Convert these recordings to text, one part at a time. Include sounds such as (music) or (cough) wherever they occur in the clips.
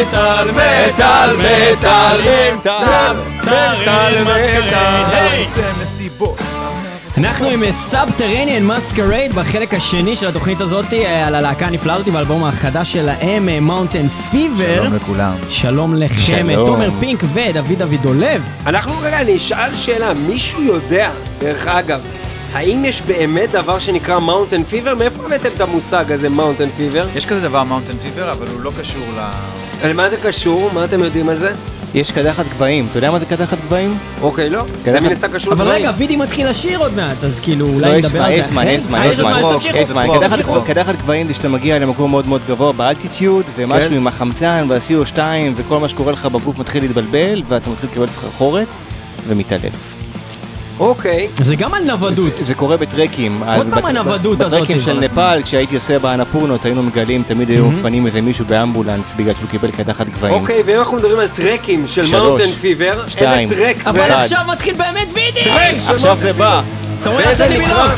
מטאל, מטאל, מטאל, מטאל, מטאל, מטאל. עושה מסיבות. אנחנו עם Subterranean Masquerade בחלק השני של התוכנית הזאת אה, על הלהקה הנפלאה הזאת באלבום החדש שלהם, Mountain Fever. שלום לכולם. שלום לכם. תומר פינק ודוד אבידולב. אנחנו רגע, אני אשאל שאלה, מישהו יודע, דרך אגב, האם יש באמת דבר שנקרא Mountain Fever? מאיפה הבאתם את המושג הזה, Mountain Fever? יש כזה דבר mountain fever, אבל הוא לא קשור ל... למה זה קשור? מה אתם יודעים על זה? יש קדחת גבהים, אתה יודע מה זה קדחת גבהים? אוקיי, לא. זה אבל- מן הסתם קשור אבל. רגע, וידי מתחיל לשיר עוד מעט, אז כאילו לא, אולי יש נדבר על זה יש זמן, אחרי? יש זמן, יש זמן. יש זמן. קדחת גבהים זה שאתה מגיע למקום מאוד מאוד גבוה ב altitude, ומשהו כן. עם החמצן וה-CO2 וכל מה שקורה לך בגוף מתחיל להתבלבל, ואתה מתחיל לקבל סחרחורת ומתעלף. אוקיי. זה גם על נוודות. זה- זה קורה בטרקים. אז פעם בת- הנוודות הזאת בטרקים של הזמן. נפאל, כשהייתי עושה באנפורנות, היינו מגלים, תמיד היו מפנים איזה מישהו באמבולנס בגלל שהוא קיבל קדחת גבהים. אוקיי, ואם אנחנו מדברים על טרקים של מאונטן פיבר, שתיים. איזה טרק אבל זה? אחד. עכשיו מתחיל באמת וידי! טרק של עכשיו זה בא. ואיזה עשה לי? מילון!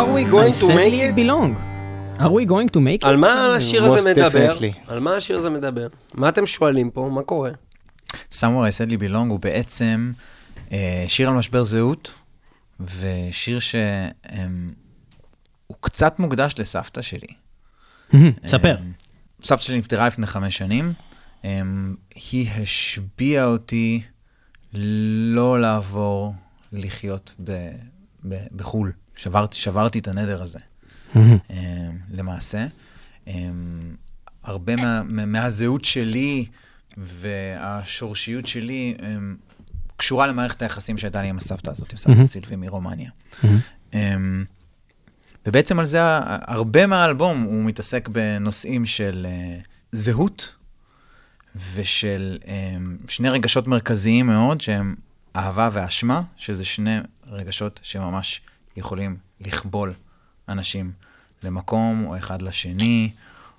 Are we going to make it? belong. Are we going to make it? על מה השיר הזה מדבר? על מה השיר הזה מדבר? מה אתם שואלים פה? מה קורה? Somewhere I said לי belong הוא בעצם אה, שיר על משבר זהות, ושיר שהוא קצת מוקדש לסבתא שלי. מהמם, ספר. סבתא שלי נפטרה לפני חמש שנים. אמ, היא השביעה אותי לא לעבור לחיות בחו"ל. שברתי, שברתי את הנדר הזה. אמ, למעשה. אמ, הרבה מה, מה- מהזהות שלי והשורשיות שלי אמ, קשורה למערכת היחסים שהייתה לי עם הסבתא הזאת, עם סבתא. סילבי מרומניה. ובעצם על זה, הרבה מהאלבום הוא מתעסק בנושאים של uh, זהות ושל שני רגשות מרכזיים מאוד, שהם אהבה ואשמה, שזה שני רגשות שממש יכולים לכבול אנשים למקום, או אחד לשני,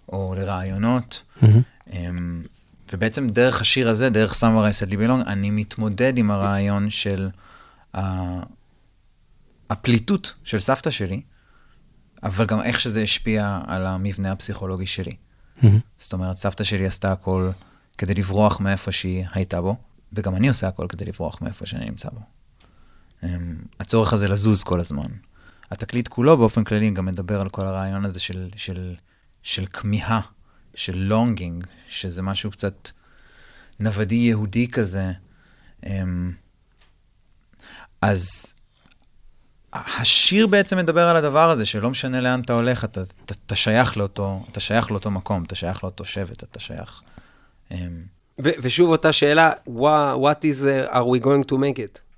או לרעיונות. מהמם. Um, ובעצם דרך השיר הזה, דרך סאמר אייסד ליבילונג, אני מתמודד עם הרעיון של ה- הפליטות של סבתא שלי, אבל גם איך שזה השפיע על המבנה הפסיכולוגי שלי. מהמם. זאת אומרת, סבתא שלי עשתה הכל כדי לברוח מאיפה שהיא הייתה בו, וגם אני עושה הכל כדי לברוח מאיפה שאני נמצא בו. Um, הצורך הזה לזוז כל הזמן. התקליט כולו באופן כללי גם מדבר על כל הרעיון הזה של, של, של כמיהה, של לונגינג, שזה משהו קצת נוודי יהודי כזה. Um, אז השיר בעצם מדבר על הדבר הזה, שלא משנה לאן אתה הולך, אתה, אתה, אתה שייך לאותו, אתה שייך לאותו מקום, אתה שייך לאותו שבט, אתה שייך... ו- ושוב אותה שאלה, what, what is uh, are we going to make it?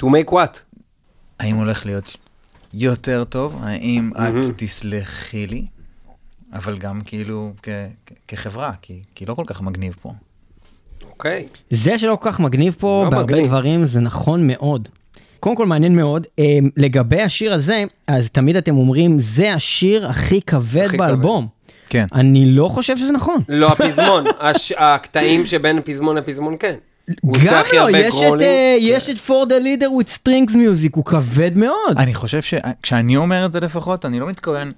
To make what? האם הולך להיות יותר טוב? האם את. תסלחי לי? אבל גם כאילו כ- כחברה, כי, כי לא כל כך מגניב פה. אוקיי. זה שלא כל כך מגניב פה לא בהרבה מגניב. דברים זה נכון מאוד. קודם כל מעניין מאוד, אה, לגבי השיר הזה, אז תמיד אתם אומרים, זה השיר הכי כבד הכי באלבום. כן. אני לא חושב שזה נכון. לא (laughs) הפזמון, הש- הקטעים שבין הפזמון לפזמון כן. הוא עושה גם הכי לא, הרבה יש את, קרולים. אה, יש את For the Leader with Strings Music, הוא כבד מאוד. אני חושב שכשאני אומר את זה לפחות, אני לא מתכוון...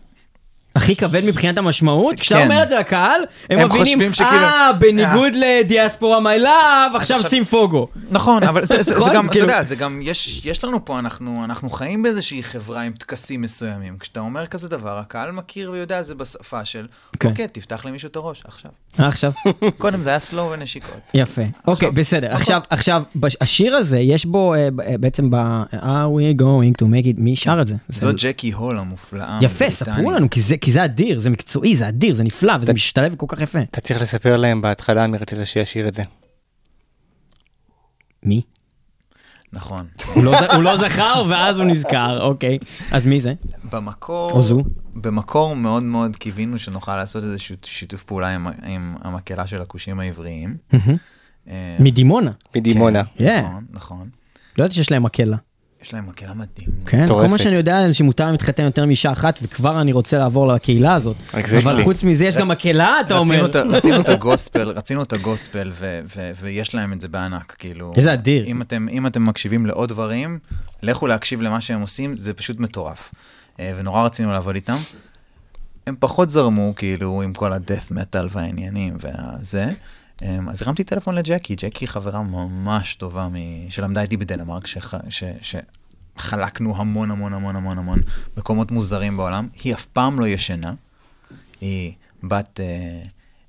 הכי כבד מבחינת המשמעות? כשאתה כן. אומר את זה לקהל, הם הם מבינים, אה, בניגוד לדיאספורה מי לאב, עכשיו שים פוגו. נכון, אבל זה? גם, אתה כאילו- יודע, זה גם, יש, יש לנו פה, אנחנו, אנחנו חיים באיזושהי חברה עם טקסים מסוימים. כשאתה אומר כזה דבר, הקהל מכיר ויודע זה בשפה של, כן. אוקיי, תפתח למישהו את הראש, עכשיו. אה, עכשיו. קודם זה היה סלואו ונשיקות. יפה. אוקיי, בסדר. עכשיו, עכשיו, השיר הזה, יש בו אה, אה, בעצם ב... are we going to make it, מי שר את זה? זאת ג'קי הול המופלאה. יפה. ספרו לנו, כי זה- כי זה אדיר, זה מקצועי, זה אדיר, זה נפלא, וזה משתלב כל כך יפה. אתה צריך לספר להם בהתחלה מי רצית שישיר את זה. מי? נכון. הוא לא הוא לא זכר, ואז הוא נזכר, אוקיי. אז מי זה? במקור, או זו. במקור מאוד מאוד קיווינו שנוכל לעשות איזשהו שיתוף פעולה עם, עם המקהלה של הכושים העבריים. אה, מדימונה. מדימונה. כן. נכון, נכון. לא ידעתי שיש להם מקהלה. יש להם מקהלה מדהים. כן, כל. מה שאני יודע זה שמותר להתחתן יותר מאישה אחת, וכבר אני רוצה לעבור לקהילה הזאת. אבל חוץ מזה יש גם מקהלה, אתה רצינו אומר. רצינו את הגוספל, רצינו את הגוספל, ויש להם את זה בענק, כאילו... איזה אדיר. אם אתם, אם אתם מקשיבים לעוד דברים, לכו להקשיב למה שהם עושים, זה פשוט מטורף. אה, ונורא רצינו לעבוד איתם. הם פחות זרמו, כאילו, עם כל הדף מטאל והעניינים והזה. אה, אז הרמתי טלפון לג'קי, ג'קי חברה ממש טובה מ... שלמדה איתי בדנמרק, שח... ש... שחלקנו המון המון המון המון המון מקומות מוזרים בעולם. היא אף פעם לא ישנה. היא בת אה,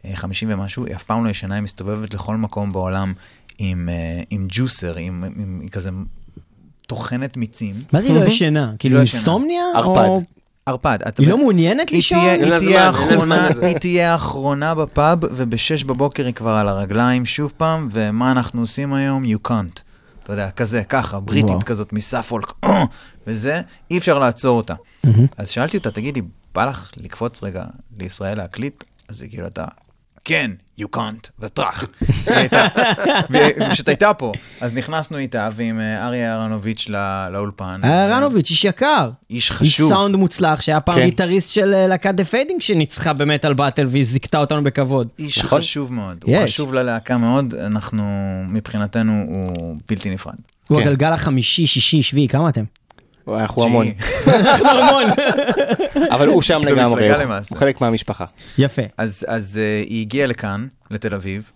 אה, 50 ומשהו, היא אף פעם לא ישנה, היא מסתובבת לכל מקום בעולם עם, אה, עם ג'וסר, עם, עם, עם כזה טוחנת מיצים. מה זה היא לא ישנה? כאילו לא. אינסומניה? ערפד. או- ערפד. היא לא מעוניינת לישון? היא תהיה האחרונה בפאב, ובשש בבוקר היא כבר על הרגליים שוב פעם, ומה אנחנו עושים היום? You can't. אתה יודע, כזה, ככה, בריטית וואו. כזאת מסאפולק, (clears throat) וזה, אי אפשר לעצור אותה. מהמם. אז שאלתי אותה, תגידי, בא לך לקפוץ רגע לישראל להקליט? אז היא כאילו, אתה, כן, you can't, וטראח. (laughs) היא הייתה- ופשוט הייתה פה. אז נכנסנו איתה, ועם אה, אריה אהרונוביץ' לא- לאולפן. אהרנוביץ', איש יקר. איש איש חשוב. סאונד מוצלח, שהיה פעם כן. גיטריסט של אה, להקת דה פיידינג שניצחה במטאל באטל והיא זיכתה אותנו בכבוד. איש נכון? חשוב מאוד, הוא יש. חשוב ללהקה מאוד, אנחנו, מבחינתנו, הוא בלתי נפרד. הוא כן. הגלגל החמישי, שישי, שביעי, כמה אתם? אנחנו המון. (laughs) אנחנו המון. אבל הוא שם לגמרי, הוא- חלק מהמשפחה. יפה. אז, אז uh, היא הגיעה לכאן, לתל אביב.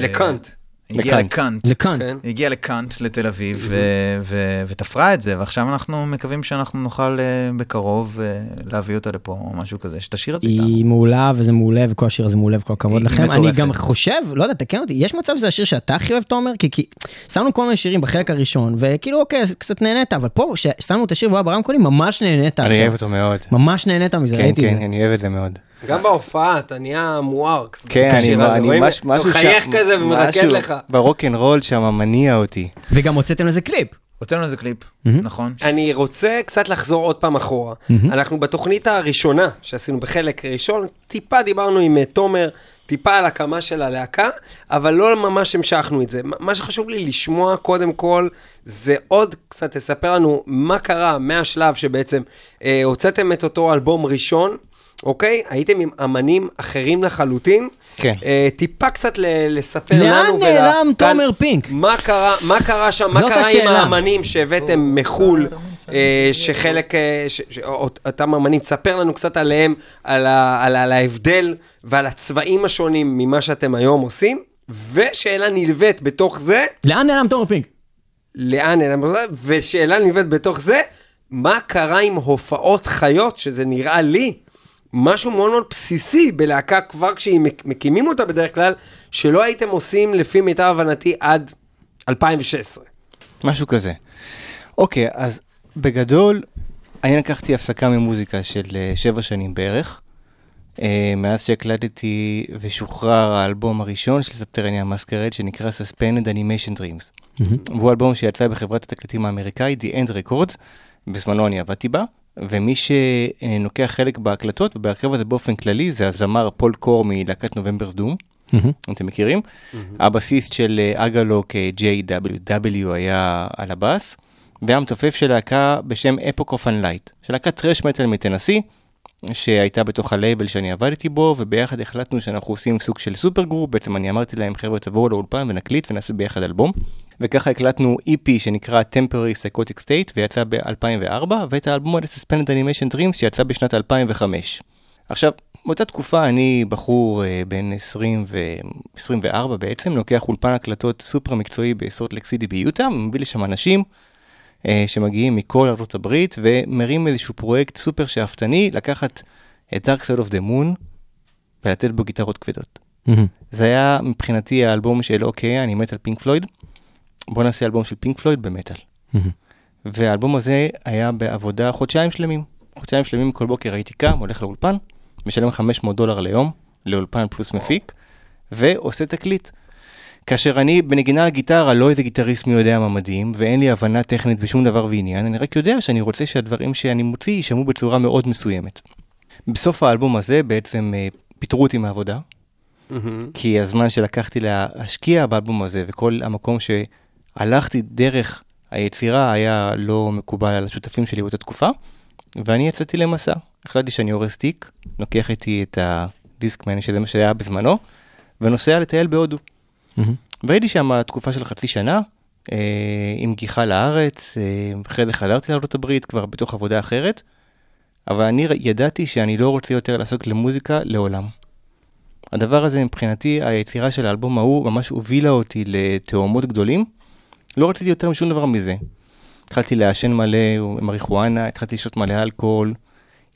לקאנט. היא הגיעה לקאנט. לקאנט. זה. כן. היא הגיעה לקאנט, לתל אביב, ו- ו- ותפרה את זה, ועכשיו אנחנו מקווים שאנחנו נוכל אה, בקרוב אה, להביא אותה לפה, או משהו כזה, שתשאיר את זה איתנו. היא מעולה וזה מעולה וכל השיר הזה מעולה וכל הכבוד לכם. אני. גם חושב, לא יודע, תקן אותי, יש מצב שזה השיר שאתה הכי אוהב תומר? כי, כי שמנו כל מיני שירים בחלק הראשון וכאילו אוקיי, קצת נהנית, אבל פה כששמנו את השיר והוא היה ברמקולים ממש נהנית. אני. אוהב אותו מאוד. ממש נהנית מזה, כן, ראיתי את כן, זה. אני אוהב את זה מאוד. גם בהופעה אתה נהיה מואר. כן, אני בשיר הזה. אני רואים? מש- אתה משהו מחייך שם- כזה ומרקד לך. ברוקנרול שם מניע אותי. וגם הוצאתם לזה קליפ. הוצאנו לזה קליפ. נכון? אני רוצה קצת לחזור עוד פעם אחורה. אנחנו בתוכנית הראשונה שעשינו בחלק ראשון, טיפה דיברנו עם אה, תומר, טיפה על הקמה של הלהקה, אבל לא ממש המשכנו את זה. מה- מה שחשוב לי לשמוע קודם כל, זה עוד קצת תספר לנו מה קרה מהשלב שבעצם אה, הוצאתם את אותו אלבום ראשון. אוקיי? הייתם עם אמנים אחרים לחלוטין. כן. אה, טיפה קצת ל- לספר לאן לנו. נעלם ול- תומר פינק? מה קרה, מה קרה שם? מה זאת קרה עם השאלה. האמנים שהבאתם מחו"ל, אה, שחלק, אה, ש- ש- אותם אמנים, תספר לנו קצת עליהם, על ה- על ה- על ההבדל ועל הצבעים השונים ממה שאתם היום עושים. ושאלה נלווית בתוך זה, לאן נעלם תומר פינק? לאן נעלם, ושאלה נלווית בתוך זה, מה קרה עם הופעות חיות, שזה נראה לי משהו מאוד מאוד בסיסי בלהקה כבר כשהיא מק- מקימים אותה בדרך כלל, שלא הייתם עושים לפי מיטב הבנתי עד 2016. משהו כזה. אוקיי, אז בגדול, אני לקחתי הפסקה ממוזיקה של אה, שבע שנים בערך. אה, מאז שהקלטתי ושוחרר האלבום הראשון של ספטרניה מסקרד, שנקרא Suspended Animation Dreams. והוא אלבום שיצא בחברת התקליטים האמריקאית, The End Records, בזמנו אני עבדתי בה, ומי שלוקח חלק בהקלטות ובהרכב הזה באופן כללי זה הזמר Paul Kuhr מלהקת Novembers Doom. אתם מכירים? הבסיסט של אה, Agalloch אה, JWW היה על הבאס, והמתופף של להקה בשם Epoch of Unlight, של להקת thrash metal מטנסי, שהייתה בתוך הלייבל שאני עבדתי בו, וביחד החלטנו שאנחנו עושים סוג של super group, בעצם אני אמרתי להם חבר'ה תבואו לאולפן ונקליט ונעשה ביחד אלבום. וככה הקלטנו EP שנקרא Temporary Psychotic State ויצא ב-2004, ואת האלבום הזה Suspended Animation Dreams שיצא בשנת 2005. עכשיו, באותה תקופה אני בחור אה, בן 20 ו-24 בעצם, לוקח אולפן הקלטות סופר מקצועי בסולט לק סיטי ביוטה, מביא לשם אנשים אה, שמגיעים מכל ארצות הברית ומרים איזשהו פרויקט סופר שאפתני, לקחת את Dark Side of the Moon ולתת בו גיטרות כבדות. זה היה מבחינתי האלבום של אוקיי, אני מת על פינק פלויד, בוא נעשה אלבום של פינק פלויד במטאל. והאלבום הזה היה בעבודה חודשיים שלמים. חודשיים שלמים כל בוקר הייתי קם, הולך לאולפן, משלם 500 דולר ליום, לאולפן פלוס מפיק, ועושה תקליט. כאשר אני בנגינה על גיטרה לא איזה גיטריסט מי יודע מה מדהים, ואין לי הבנה טכנית בשום דבר ועניין, אני רק יודע שאני רוצה שהדברים שאני מוציא יישמעו בצורה מאוד מסוימת. בסוף האלבום הזה בעצם אה, פיטרו אותי מהעבודה, כי הזמן שלקחתי להשקיע באלבום הזה וכל המקום שהלכתי דרך היצירה היה לא מקובל על השותפים שלי באותה תקופה, ואני יצאתי למסע. החלטתי שאני הורס תיק, לוקח איתי את הדיסקמן, שזה מה שהיה בזמנו, ונוסע לטייל בהודו. והייתי שם תקופה של חצי שנה, אה, עם גיחה לארץ, אה, אחרי זה חזרתי לארה"ב כבר בתוך עבודה אחרת, אבל אני ידעתי שאני לא רוצה יותר לעסוק למוזיקה לעולם. הדבר הזה מבחינתי, היצירה של האלבום ההוא ממש הובילה אותי לתאומות גדולים. לא רציתי יותר משום דבר מזה. התחלתי לעשן מלא מריחואנה, התחלתי לשתות מלא אלכוהול.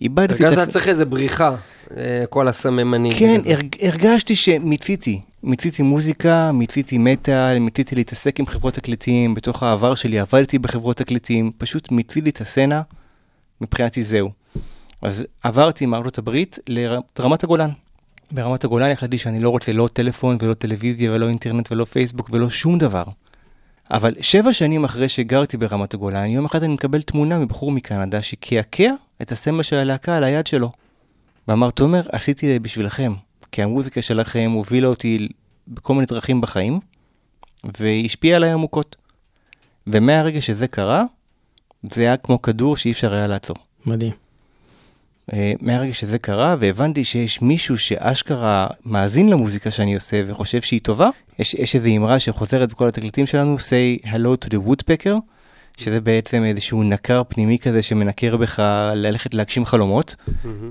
איבדתי את הרגשת. שאתה צריך איזה בריחה, אה, כל הסממנים. כן. הרג, הרגשתי שמיציתי. מיציתי מוזיקה, מיציתי מטאל, מיציתי להתעסק עם חברות תקליטים, בתוך העבר שלי עבדתי בחברות תקליטים, פשוט מיציתי את הסצנה, מבחינתי זהו. אז עברתי מארצות הברית לרמת הגולן. ברמת הגולן החלטתי שאני לא רוצה לא טלפון ולא טלוויזיה ולא אינטרנט ולא פייסבוק ולא שום דבר. אבל שבע שנים אחרי שגרתי ברמת הגולן, יום אחד אני מקבל תמונה מבחור מקנדה שקעקע את הסמל של הלהקה על היד שלו. ואמר, תומר, עשיתי את זה בשבילכם, כי המוזיקה שלכם הובילה אותי בכל מיני דרכים בחיים, והשפיעה עליי עמוקות. ומהרגע שזה קרה, זה היה כמו כדור שאי אפשר היה לעצור. מדהים. אה, מהרגע שזה קרה, והבנתי שיש מישהו שאשכרה מאזין למוזיקה שאני עושה וחושב שהיא טובה, יש, יש איזו אמרה שחוזרת בכל התקליטים שלנו, say hello to the woodpecker, שזה בעצם איזשהו נקר פנימי כזה שמנקר בך ללכת להגשים חלומות,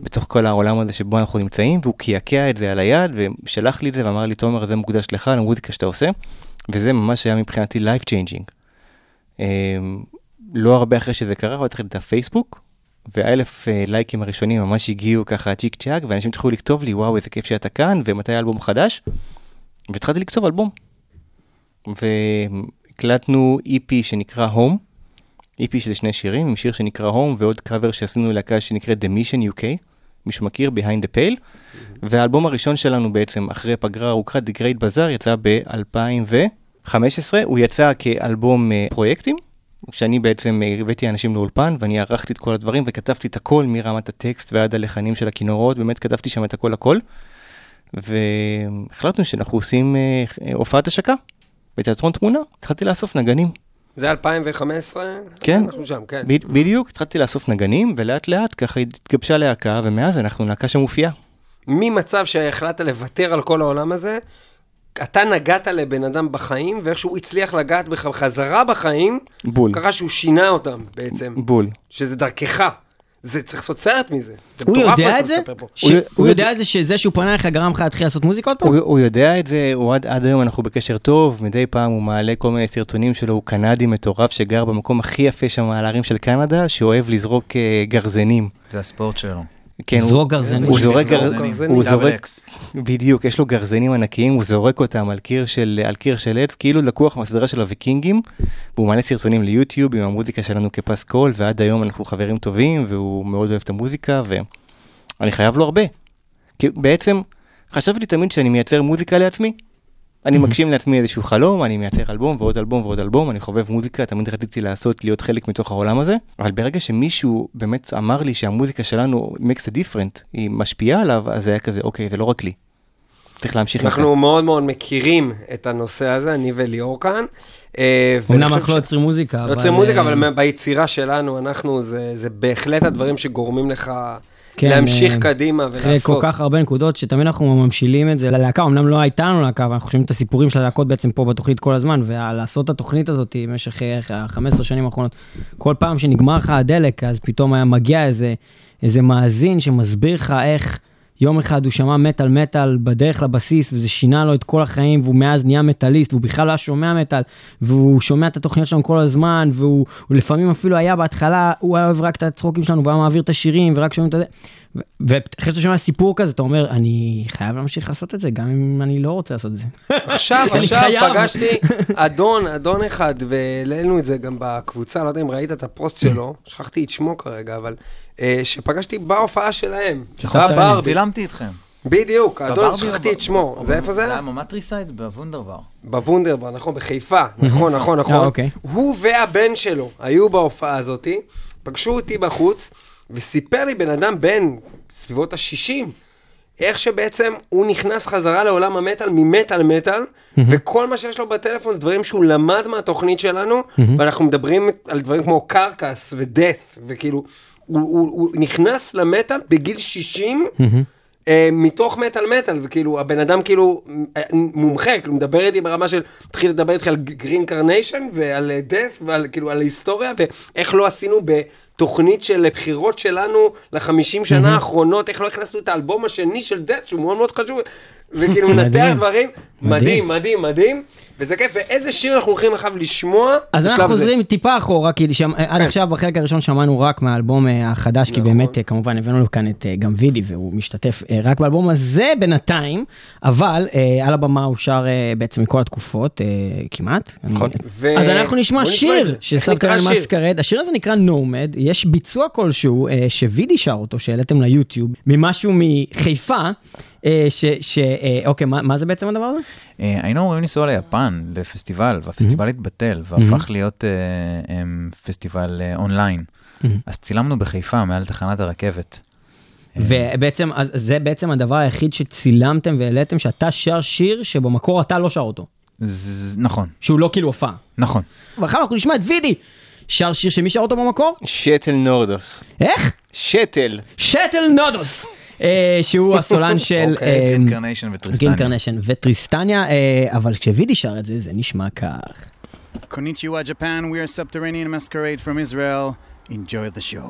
בתוך כל העולם הזה שבו אנחנו נמצאים, והוא קעקע את זה על היד, ושלח לי את זה ואמר לי, תומר, זה מוקדש לך, למוזיקה שאתה עושה, וזה ממש היה מבחינתי life changing. אמ, לא הרבה אחרי שזה קרה, פתחתי את הפייסבוק, והאלף אה, לייקים הראשונים ממש הגיעו ככה צ'יק צ'אק, ואנשים התחילו לכתוב לי, וואו, איזה כיף שאתה כאן, ומתי האלבום חדש? והתחלתי לכתוב אלבום. והקלטנו EP שנקרא Home, EP של שני שירים, עם שיר שנקרא Home, ועוד קאבר שעשינו להקה שנקראת The Mission UK, מישהו מכיר? Behind the Pale. והאלבום הראשון שלנו בעצם, אחרי פגרה ארוכה, The Great Bazaar, יצא ב-2015, הוא יצא כאלבום אה, פרויקטים. כשאני בעצם אה, הבאתי אנשים לאולפן ואני ערכתי את כל הדברים וכתבתי את הכל מרמת הטקסט ועד הלחנים של הכינורות, באמת כתבתי שם את הכל הכל. והחלטנו שאנחנו עושים אה, הופעת השקה בתיאטרון תמונה, התחלתי לאסוף נגנים. זה 2015? כן, אנחנו שם, כן. ב- בדיוק, התחלתי לאסוף נגנים ולאט לאט ככה התגבשה להקה ומאז אנחנו להקה שמופיעה. ממצב שהחלטת לוותר על כל העולם הזה, אתה נגעת לבן אדם בחיים, ואיכשהו הצליח לגעת בך חזרה בחיים, בול, ככה שהוא שינה אותם בעצם, בול. שזה דרכך. זה צריך לעשות סרט מזה. זה הוא יודע את זה? ש- הוא- הוא הוא יודע את זה שזה שהוא פנה אליך גרם לך להתחיל לעשות מוזיקה עוד פעם? הוא, הוא יודע את זה, הוא עד, עד היום אנחנו בקשר טוב, מדי פעם הוא מעלה כל מיני סרטונים שלו, הוא קנדי מטורף שגר במקום הכי יפה שם על ההרים של קנדה, שאוהב לזרוק uh, גרזנים. זה הספורט שלו. כן, הוא, זרוק גרזנים. הוא זורק גרזנים. הוא זורק. בדיוק, יש לו גרזנים ענקיים, הוא זורק אותם על קיר של, על קיר של עץ, כאילו לקוח מהסדרה של הוויקינגים, והוא מעלה סרטונים ליוטיוב עם המוזיקה שלנו כפסקול, ועד היום אנחנו חברים טובים, והוא מאוד אוהב את המוזיקה, ואני חייב לו הרבה. כי בעצם, חשבתי תמיד שאני מייצר מוזיקה לעצמי. אני מגשים לעצמי איזשהו חלום, אני מייצר אלבום ועוד אלבום ועוד אלבום, אני חובב מוזיקה, תמיד רציתי לעשות, להיות חלק מתוך העולם הזה, אבל ברגע שמישהו באמת אמר לי שהמוזיקה שלנו makes a different, היא משפיעה עליו, אז זה היה כזה, אוקיי, זה לא רק לי. צריך להמשיך עם זה. אנחנו מאוד מאוד מכירים את הנושא הזה, אני וליאור כאן. אה, אמנם חושב אנחנו לא יוצרים מוזיקה, לא אבל... יוצרים מוזיקה, אה, אבל ביצירה שלנו, אנחנו, זה זה בהחלט הדברים שגורמים לך כן, להמשיך אה, קדימה אחרי ולעשות. כל כך הרבה נקודות שתמיד אנחנו ממשילים את זה ללהקה, אמנם לא הייתה לנו להקה, אבל אנחנו שומעים את הסיפורים של הלהקות בעצם פה בתוכנית כל הזמן, ולעשות את התוכנית הזאת במשך ה-15 שנים האחרונות, כל פעם שנגמר לך הדלק, אז פתאום היה מגיע איזה, איזה מאזין שמסביר לך איך יום אחד הוא שמע מטאל מטאל בדרך לבסיס, וזה שינה לו את כל החיים, והוא מאז נהיה מטאליסט, והוא בכלל לא היה שומע מטאל, והוא שומע את התוכניות שלנו כל הזמן, והוא הוא לפעמים אפילו היה בהתחלה, הוא היה אוהב רק את הצחוקים שלנו, והוא היה מעביר את השירים, ורק שומעים את זה. ואחרי שאתה שומע סיפור כזה, אתה אומר, אני חייב להמשיך לעשות את זה, גם אם אני לא רוצה לעשות את זה. עכשיו, (laughs) עכשיו. פגשתי (laughs) אדון, אדון אחד, והעלינו את זה גם בקבוצה, לא יודע אם ראית את הפוסט שלו, שכחתי את שמו כרגע, אבל אה, שפגשתי בהופעה שלהם, צילמתי איתכם. בדיוק, האדון, בברבי שכחתי את שמו, זה איפה זה זה היה? במטריסייד בוונדרבר. בוונדרבר, נכון, בחיפה, נכון, נכון, אה, נכון. אוקיי. הוא והבן שלו היו בהופעה הזאתי, פגשו אותי בחוץ, וסיפר לי בן אדם בן סביבות ה-60, איך שבעצם הוא נכנס חזרה לעולם המטאל ממטאל מטאל, וכל מה שיש לו בטלפון זה דברים שהוא למד מהתוכנית שלנו, ואנחנו מדברים על דברים כמו Carcass ו Death, וכאילו, הוא, הוא, הוא נכנס למטאל בגיל 60, אה, מתוך מטאל מטאל, וכאילו, הבן אדם כאילו אה, מומחה, כאילו מדבר איתי ברמה של, התחיל לדבר איתך על Green Carnation ועל Death ועל כאילו על היסטוריה, ואיך לא עשינו בתוכנית של בחירות שלנו לחמישים שנה האחרונות, איך לא הכנסנו את האלבום השני של Death, שהוא מאוד מאוד חשוב, וכאילו מנתח. דברים, מדהים, מדהים, מדהים, וזה כיף, ואיזה שיר אנחנו הולכים עכשיו לשמוע אז אנחנו. חוזרים טיפה אחורה, כי עד כן. עכשיו בחלק הראשון שמענו רק מהאלבום אה, החדש, כי נכון. באמת אה, כמובן הבאנו לכאן את אה, גם וידי, והוא משתתף רק באלבום הזה בינתיים, אבל על הבמה הוא שר בעצם מכל התקופות, כמעט. נכון. אז אנחנו נשמע שיר. של סאבקרן השיר? מסקרד, השיר הזה נקרא נומד, יש ביצוע כלשהו אה, שווידי שר אותו, שהעליתם ליוטיוב, ממשהו מחיפה, אה, ש... ש- אה, אוקיי, מה מה זה בעצם הדבר הזה? אה, היינו אמורים לנסוע ליפן, לפסטיבל, והפסטיבל התבטל, והפך להיות אה, em, פסטיבל אה, אונליין. אז צילמנו בחיפה, מעל תחנת הרכבת. ובעצם, אז זה בעצם הדבר היחיד שצילמתם והעליתם, שאתה שר שיר שבמקור אתה לא שר אותו. ז- נכון, שהוא לא כאילו הופעה. נכון. ואחר אנחנו נשמע את וידי. שר שיר שמי שר אותו במקור? שתל נורדוס. איך? שתל. Kjetil Nordhus. אה, שהוא הסולן (laughs) של... אוקיי, אה, Green Carnation ו Tristania. Green Carnation ו Tristania, אה, אבל כשווידי שר את זה, זה נשמע כך. Konnichiwa, Japan. We are Subterranean Masquerade from Israel. Enjoy the show.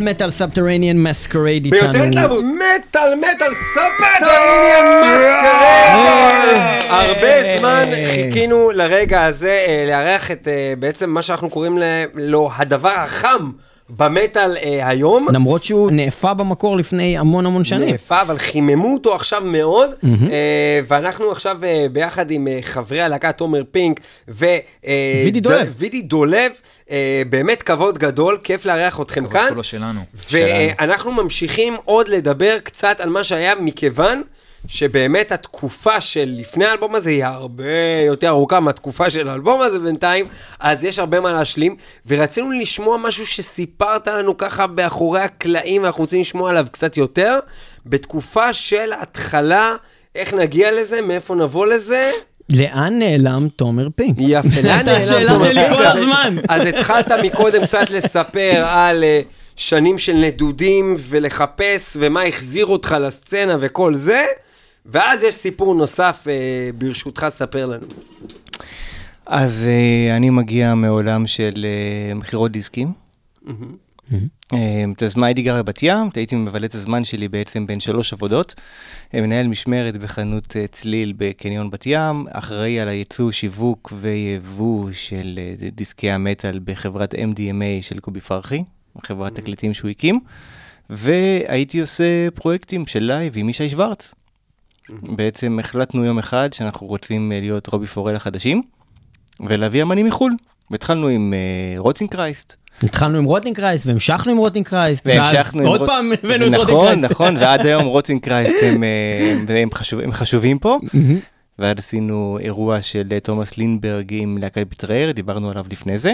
מטאל מטאל Subterranean Masquerade איתנו. ביותר התלהבות, מטאל מטאל Subterranean Masquerade! הרבה זמן חיכינו לרגע הזה אה, לארח את אה, בעצם מה שאנחנו קוראים לו הדבר החם. במטאל אה, היום. למרות שהוא נאפה במקור לפני המון המון שנים. נאפה, אבל חיממו אותו עכשיו מאוד, mm-hmm. אה, ואנחנו עכשיו אה, ביחד עם אה, חברי הלהקה תומר פינק ווידי דולב. וידי דולב. אה, באמת כבוד גדול, כיף לארח אתכם כבוד כאן. כולו שלנו. ואנחנו ממשיכים עוד לדבר קצת על מה שהיה, מכיוון שבאמת התקופה של לפני האלבום הזה היא הרבה יותר ארוכה מהתקופה של האלבום הזה בינתיים, אז יש הרבה מה להשלים, ורצינו לשמוע משהו שסיפרת לנו ככה באחורי הקלעים, ואנחנו רוצים לשמוע עליו קצת יותר, בתקופה של התחלה, איך נגיע לזה, מאיפה נבוא לזה. לאן נעלם תומר פינק? יפה, לאן הייתה נעלם השאלה תומר שלי פינק? כל אז- הזמן. אז התחלת מקודם קצת לספר על אה, שנים של נדודים ולחפש ומה החזיר אותך לסצנה וכל זה, ואז יש סיפור נוסף, אה, ברשותך, ספר לנו. אז uh, אני מגיע מעולם של uh, מכירות דיסקים. Uh, את הזמן הייתי גר בבת ים, הייתי מבלה את הזמן שלי בעצם בין שלוש עבודות. אה, מנהל משמרת בחנות uh, צליל בקניון בת ים, אחראי על הייצוא, שיווק ויבוא של דיסקי המטאל בחברת MDMA של קובי פרחי, חברת תקליטים שהוא הקים, והייתי עושה פרויקטים של live עם ישי שוורץ. בעצם החלטנו יום אחד שאנחנו רוצים אה, להיות רובי פורל החדשים, ולהביא אמנים מחו"ל. והתחלנו עם uh, Rotting Christ. התחלנו עם Rotting Christ והמשכנו עם Rotting Christ. והמשכנו עם עוד Rot- פעם הבאנו את נכון. נכון, ועד היום (laughs) Rotting Christ הם, אה, הם, הם, חשוב, הם חשובים פה. ואז עשינו אירוע של אה, תומאס לינברג עם להקת Betrayer, דיברנו עליו לפני זה.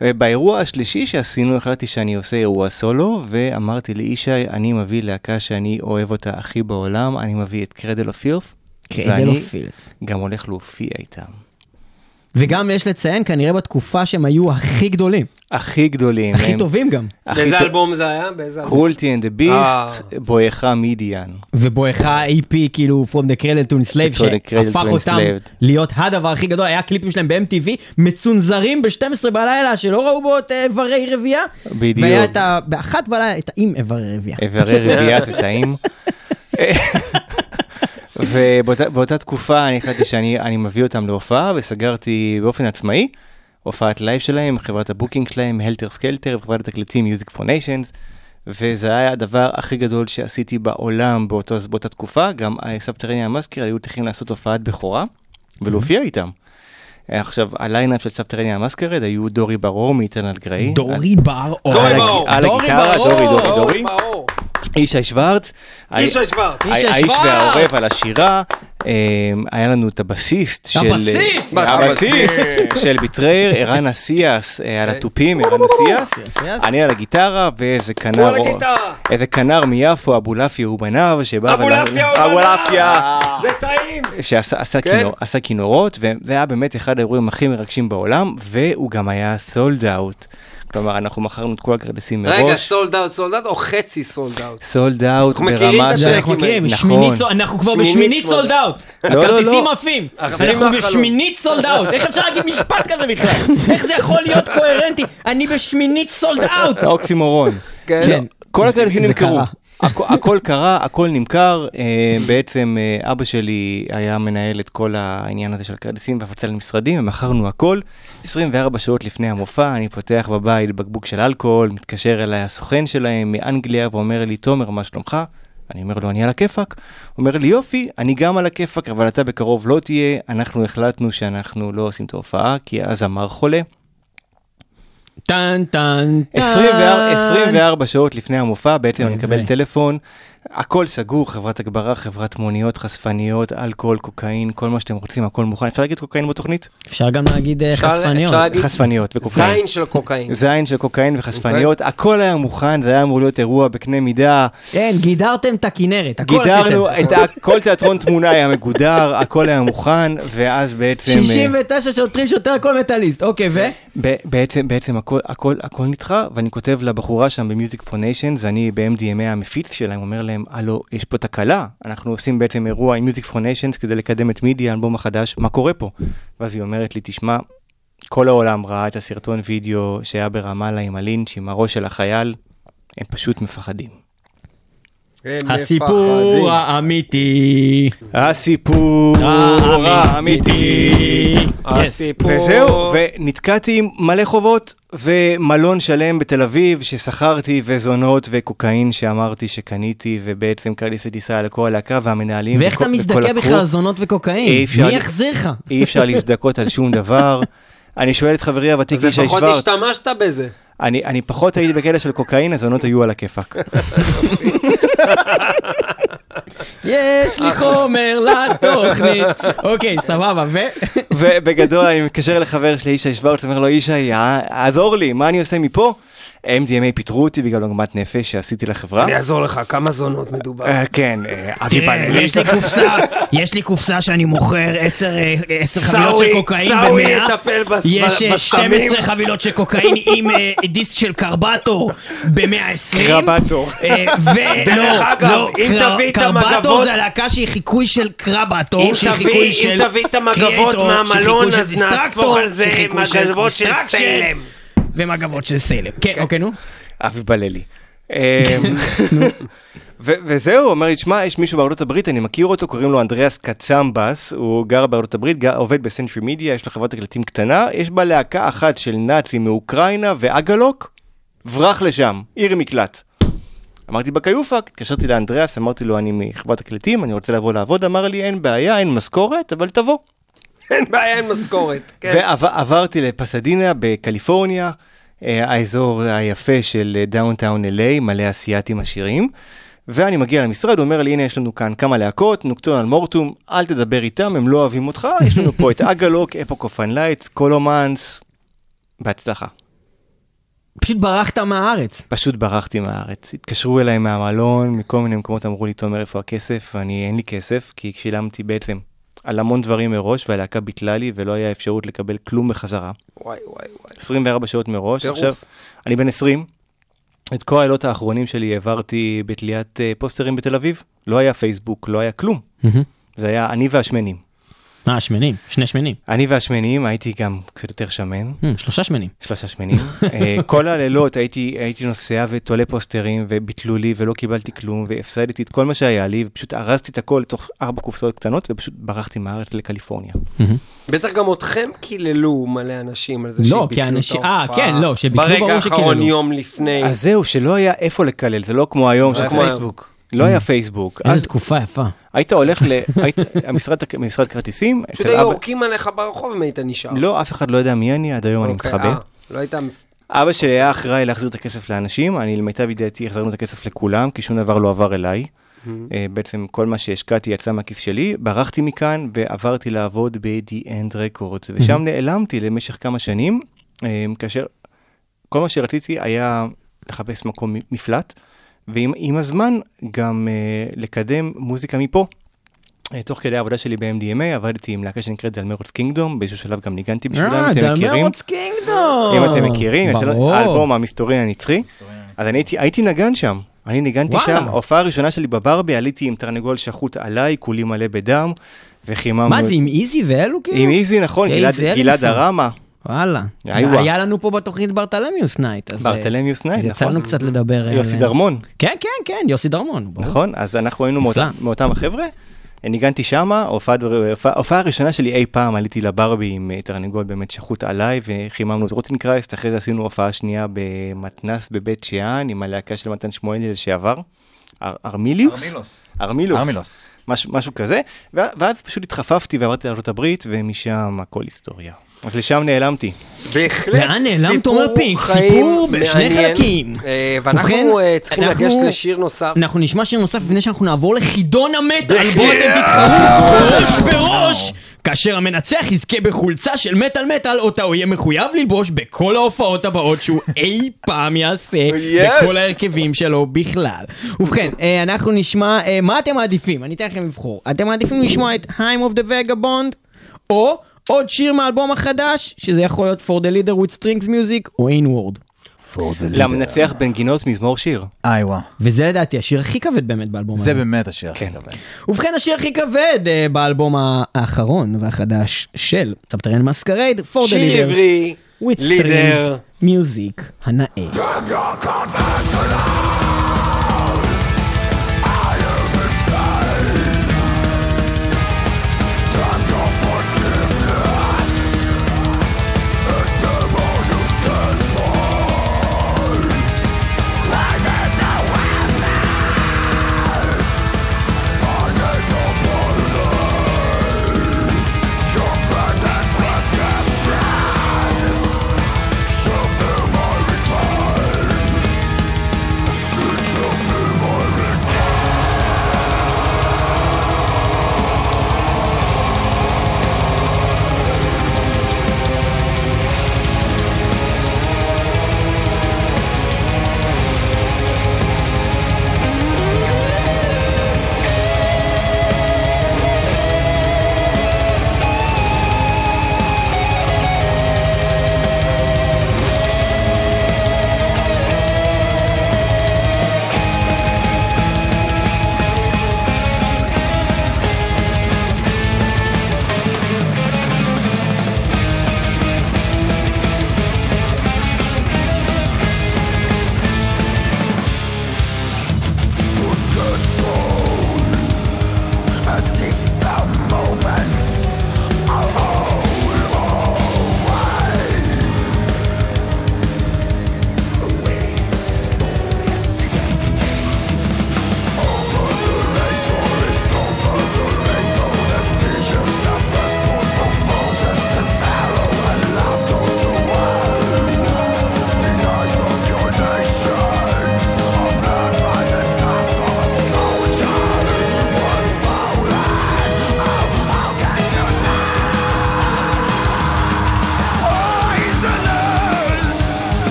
ובאירוע השלישי שעשינו החלטתי שאני עושה אירוע סולו, ואמרתי לישי, אני מביא להקה שאני אוהב אותה הכי בעולם, אני מביא את Cradle of Filth, Cradle of Filth. גם הולך להופיע איתם. וגם יש לציין, כנראה בתקופה שהם היו הכי גדולים, הכי גדולים. הכי הם- טובים גם. באיזה אלבום זה היה? באיזה אלבום? Cruelty and the Beast, בואכה Midian. ובואכה EP כאילו From the Cradle to Enslaved, שהפך אותם. להיות הדבר הכי גדול, היה קליפים שלהם ב-MTV, מצונזרים ב-12 בלילה, שלא ראו בו את אה, איברי רבייה. בדיוק. והיה את ה... באחת בלילה, את עם איברי רבייה. איברי רביעיית התאים. (laughs) ובאותה תקופה אני החלטתי שאני אני מביא אותם להופעה וסגרתי באופן עצמאי הופעת live שלהם, חברת ה booking שלהם, Helter Skelter, חברת התקליטים Music for Nations, וזה היה הדבר הכי גדול שעשיתי בעולם באותו, באותה תקופה, גם Subterranean Masquerade היו צריכים לעשות הופעת בכורה ולהופיע איתם. עכשיו, הליינאפ של Subterranean Masquerade היו דורי ברור מ Eternal Gray. דורי בר אור. דורי ברור. על דורי הגיטרה, ברור. דורי, דורי, דורי. ישי שוורץ. ישי שוורץ. האיש. והעורב על השירה, אה, היה לנו את הבסיסט של... הבסיסט! הבסיסט של Betrayer, ערן אסיאס אה, על התופים, ערן אסיאס. אני על הגיטרה, ואיזה כנר... הוא על הגיטרה. איזה כנר מיפו, אבולעפיה ובניו, שבא... אבולעפיה ובניו. אבולעפיה. זה טעים! שעשה עשה כן. כינורות, וזה היה באמת אחד האירועים הכי מרגשים בעולם, והוא גם היה sold out. כלומר, אנחנו מכרנו את כל הכרטיסים מראש. רגע, sold out, sold out או חצי sold out? sold out אנחנו מכירים ברמה את של... זה אנחנו מכירים, נכון. אנחנו כבר שמינית בשמינית sold sold out. לא, לא, הכרטיסים לא. עפים. אנחנו. בשמינית sold out. איך אפשר להגיד משפט כזה בכלל? איך זה יכול להיות קוהרנטי? אני בשמינית sold out. אוקסימורון. כן. כן. כל הכרטיסים נמכרו. הכ- הכל קרה, הכל נמכר. אה, בעצם אה, אבא שלי היה מנהל את כל העניין הזה של הכרטיסים והפצה למשרדים, ומכרנו הכל. 24 שעות לפני המופע, אני פותח בבית בקבוק של אלכוהול, מתקשר אליי הסוכן שלהם מאנגליה ואומר לי, תומר, מה שלומך? אני אומר לו, אני על הכיפאק. הוא אומר לי, יופי, אני גם על הכיפאק, אבל אתה בקרוב לא תהיה. אנחנו החלטנו שאנחנו לא עושים את ההופעה, כי אז אמר חולה. טן טן טן. 24, 24 שעות לפני המופע, בעצם אני מקבל. טלפון, הכל סגור, חברת הגברה, חברת מוניות, חשפניות, אלכוהול, קוקאין, כל מה שאתם רוצים, הכל מוכן. אפשר להגיד קוקאין בתוכנית? אפשר גם להגיד אה, אפשר- חשפניות. אפשר להגיד חשפניות וקוקאין. זין של קוקאין. זין של קוקאין וחשפניות, הכל היה מוכן, זה היה אמור להיות אירוע בקנה מידה. כן, גידרתם את הכנרת, הכל גידרנו, עשיתם. את ה- כל תיאטרון תמונה היה מגודר, הכל היה מוכן, ואז בעצם... אה, 69 שוטרים שוטר כל מטאליסט, אוקיי, ו? בעצם, בעצם הכל, הכל, הכל נדחה, ואני כותב לבחורה שם ב Music for Nations, אני ב-MDMA המפיץ שלהם, אומר להם, הלו, יש פה תקלה, אנחנו עושים בעצם אירוע עם Music for Nations כדי לקדם את Midian, האלבום החדש, מה קורה פה? ואז היא אומרת לי, תשמע, כל העולם ראה את הסרטון וידאו שהיה ברמאללה עם הלינץ', עם הראש של החייל, הם פשוט מפחדים. הסיפור. האמיתי. הסיפור האמיתי. הסיפור. וזהו, ונתקעתי עם מלא חובות, ומלון שלם בתל אביב ששכרתי, וזונות וקוקאין שאמרתי שקניתי, ובעצם כרטיס הטיסה לכל הלהקה והמנהלים. ואיך אתה מזדכה. בכלל על זונות וקוקאין? מי יחזיר לך? אי אפשר להזדכות על שום דבר. (laughs) אני שואל את חברי הוותיק אז ישי לפחות שוורץ, השתמשת בזה. אני, אני פחות הייתי בקטע של קוקאין, הזונות היו על הכיפאק. יש לי חומר לתוכנית. אוקיי, סבבה, ו... ובגדול אני מתקשר לחבר שלי, ישי שוורץ, אומר לו, ישי, ע- עזור לי, מה אני עושה מפה? MDMA פיטרו אותי בגלל עוגמת נפש שעשיתי לחברה. אני אעזור לך, כמה זונות מדובר. אה, כן, אה, אבי בנאלי. יש לי קופסה, יש לי קופסה שאני מוכר 10 עשר חבילות סאווי- של קוקאין סאווי ב-100. יטפל בס- יש ב- אה, בסמים. 12 חבילות של קוקאין עם אה, דיסק של קרבטור ב-120. קרבטור. דרך אגב, אם תביא את קרבטור המגבות- זה הלהקה שהיא חיקוי של קרבטור, אם שהיא תביא- חיקוי אם של תביא את המגבות מהמלון, שהיא חיקוי של אז נהפוך דיסטרקטור, על זה שהיא חיקוי של מגבות של סלם. ומגבות של סלם. כן, אוקיי, נו. אבי בללי. אמ, וזהו, אומר לי, שמע, יש מישהו בארצות הברית, אני מכיר אותו, קוראים לו אנדריאס קצמבס, הוא גר בארצות הברית, עובד בסנטרי מידיה, יש לו חברת תקליטים קטנה, יש בה להקה אחת של נאצים מאוקראינה ואגלוק, ברח לשם, עיר מקלט. אמרתי בכיופק, התקשרתי לאנדריאס, אמרתי לו, אני מחברת תקליטים, אני רוצה לבוא לעבוד, אמר לי, אין בעיה, אין משכורת, אבל תבוא. אין בעיה, אין משכורת. כן. ועברתי לפסדינה בקליפורניה, אה, האזור היפה של downtown LA, מלא אסייתים עשירים. ואני מגיע למשרד, הוא אומר לי, הנה יש לנו כאן כמה להקות, Nokturnal Mortum, אל תדבר איתם, הם לא אוהבים אותך, יש לנו פה את Agalloch, Epoch of Unlight, Scholomance, בהצלחה. פשוט ברחת מהארץ. פשוט ברחתי מהארץ. התקשרו אליי מהמלון, מכל מיני מקומות אמרו לי, תומר, איפה הכסף? ואני, אין לי כסף, כי שילמתי בעצם על המון דברים מראש, והלהקה ביטלה לי, ולא היה אפשרות לקבל כלום בחזרה. וואי, וואי, וואי. 24 שעות מראש. טירוף. עכשיו, אני בן 20, את כל הלילות האחרונים שלי העברתי בתליית אה, פוסטרים בתל אביב. לא היה פייסבוק, לא היה כלום. זה היה אני והשמנים. אה, שמנים, שני שמנים. אני והשמנים, הייתי גם קצת יותר שמן, אה, שלושה שמנים. שלושה שמנים. (laughs) אה, כל הלילות הייתי, הייתי נוסע ותולה פוסטרים, וביטלו לי, ולא קיבלתי כלום, והפסדתי את כל מה שהיה לי, ופשוט ארזתי את הכל לתוך ארבע קופסאות קטנות, ופשוט ברחתי מהארץ לקליפורניה. בטח גם אתכם קיללו מלא אנשים על זה לא, שביטלו את אנשים- ההופעה. אה, כן, לא, שביטלו, ברור ברגע שקיללו. האחרון יום לפני. אז זהו, שלא היה איפה לקלל, זה לא כמו היום, לא היה שכמו פייסבוק. לא היה פייסבוק. איזה אז תקופה יפה. היית הולך ל... היית... המשרד, משרד כרטיסים, פשוט היו. יורקים עליך ברחוב אם היית נשאר. לא, אף אחד לא יודע מי אני, עד היום אני אוקיי, מתחבא. אה, לא היית... אבא שלי היה אחראי להחזיר את הכסף לאנשים, אני למיטב ידיעתי החזרנו את הכסף לכולם, כי שום דבר לא עבר אליי. אה, בעצם כל מה שהשקעתי יצא מהכיס שלי, ברחתי מכאן ועברתי לעבוד ב-The End Records, ושם נעלמתי למשך כמה שנים, אה, כאשר כל מה שרציתי היה לחפש מקום מפלט, ועם עם הזמן גם אה, לקדם מוזיקה מפה. אה, תוך כדי העבודה שלי ב-MDMA עבדתי עם להקה שנקראת דלמרוץ קינגדום, באיזשהו שלב גם ניגנתי בשבילם, אה, אתם מכירים? דלמרוץ קינגדום. אם אתם מכירים, יש לנו ברור. האלבום המסתורי הנצחי, אז אני הייתי, הייתי נגן שם, אני ניגנתי. שם, ההופעה הראשונה שלי בברבי, עליתי עם תרנגול שחוט עליי, כולי מלא בדם, וחיממנו... מה זה, עם איזי ואלו כאילו? עם איזי, נכון, גלעד-. הרמה, וואלה. היה לנו פה בתוכנית Bartholomeus Night. אז, אה, Bartholomeus Night, אז יצא לנו נכון. קצת לדבר. על- יוסי דרמון, כן, כן, כן, יוסי דרמון. נכון? אז אנחנו היינו. מאותם- החבר'ה. ניגנתי שמה, ההופעה ההופעה הראשונה שלי אי פעם עליתי לברבי עם אה, תרנגול באמת שחוט עליי וחיממנו את Rotting Christ, אחרי זה עשינו הופעה שנייה במתנס בבית שאן עם הלהקה של מתן שמואלי לשעבר, אר- ארמיליוס? ארמילוס. ארמילוס. ארמילוס. מש, משהו כזה, ואז פשוט התחפפתי ועברתי לארה"ב ומשם הכל היסטוריה. אז לשם נעלמתי. בהחלט לאן נעלם סיפור תומר פינק? סיפור בשני. חלקים. אה, ואנחנו אה, צריכים לגשת לשיר נוסף. אנחנו נשמע שיר נוסף לפני שאנחנו נעבור לחידון המטאל, בהחלט. בו אתם תתחרו ראש בראש. כאשר המנצח יזכה בחולצה של מטאל מטאל, אותה הוא יהיה מחויב ללבוש בכל ההופעות הבאות שהוא (laughs) אי פעם יעשה, Yes. בכל ההרכבים שלו בכלל. ובכן, אה, אנחנו נשמע, אה, מה אתם מעדיפים? אני אתן לכם לבחור. אתם מעדיפים לשמוע את Time of the Vagabond, או עוד שיר מהאלבום החדש, שזה יכול להיות For the Leader with Strings Music, או Inward. למנצח בנגינות מזמור שיר. איווה. וזה לדעתי השיר הכי כבד באמת באלבום הזה. זה באמת השיר הכי כן. כבד. ובכן השיר הכי כבד אה, באלבום האחרון והחדש של סבתריאן מסקרייד, For the שיר Leader, עברי, with לידר. Strings Music הנאה.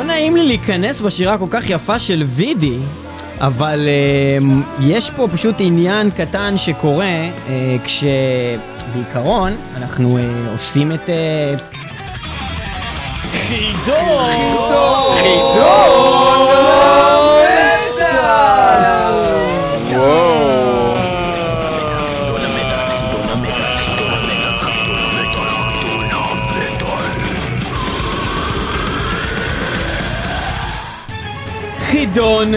לא נעים לי להיכנס בשירה הכל כך יפה של וידי, אבל uh, יש פה פשוט עניין קטן שקורה uh, כשבעיקרון אנחנו uh, עושים את... Uh, חידון! חידון! חידון! חידון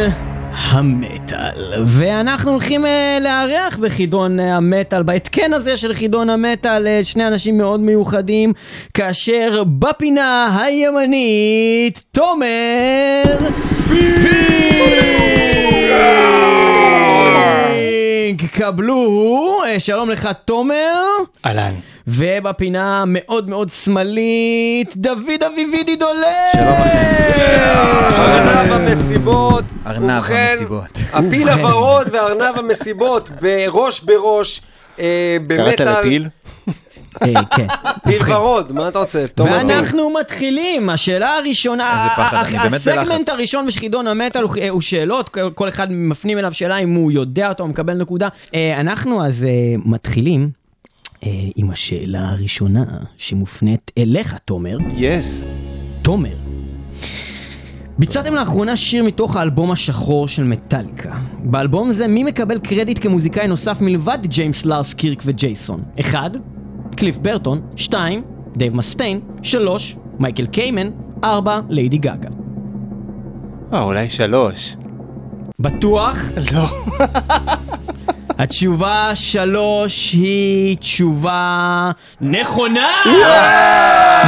המטאל. ואנחנו הולכים uh, לארח בחידון uh, המטאל, בהתקן הזה של חידון המטאל, uh, שני אנשים מאוד מיוחדים, כאשר בפינה הימנית, תומר פינק! קבלו, uh, שלום לך תומר. אהלן. ובפינה מאוד מאוד שמאלית, דוד אביבידי דולב! שלום לכם. ארנב המסיבות. ארנב המסיבות. הפיל הוורוד וארנב המסיבות, בראש בראש. אה, קראת לפיל? אה, כן. (laughs) פיל ורוד, מה אתה רוצה? ואנחנו מתחילים, השאלה הראשונה, הסגמנט. הראשון בחידון המטאל הוא- הוא שאלות, כל- אחד מפנים אליו שאלה אם הוא יודע אותו, מקבל נקודה. אה, אנחנו אז אה, מתחילים אה, עם השאלה הראשונה שמופנית אליך, תומר. Yes. תומר, ביצעתם לאחרונה שיר מתוך האלבום השחור של מטאליקה. באלבום זה מי מקבל קרדיט כמוזיקאי נוסף מלבד ג'יימס לארס קירק וג'ייסון? 1. קליף ברטון 2. דייב מסטיין 3. מייקל קיימן 4. ליידי גאגה. אה, אולי שלוש. בטוח? לא. (laughs) התשובה שלוש היא תשובה נכונה!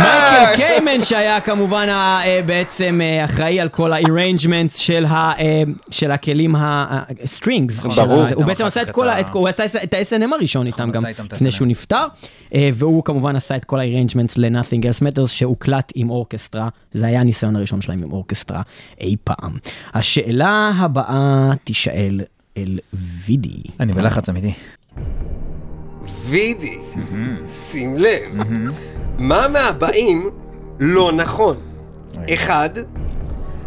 מייקל קיימן שהיה כמובן ה- אה, בעצם אה, אחראי על כל ה-arrangements של ה- אה, של הכלים ה-strings. ברור. הוא בעצם עשה את כל הוא עשה את ה-SNM הראשון איתם גם איתם את לפני שהוא נפטר, אה, והוא כמובן עשה את כל ה-arrangements ל-Nothing Else Matters שהוקלט עם אורקסטרה, זה היה הניסיון הראשון שלהם עם אורקסטרה אי פעם. השאלה הבאה תישאל אל וידי. אני בלחץ אמיתי. וידי, שים לב, מה מהבאים לא נכון? אחד,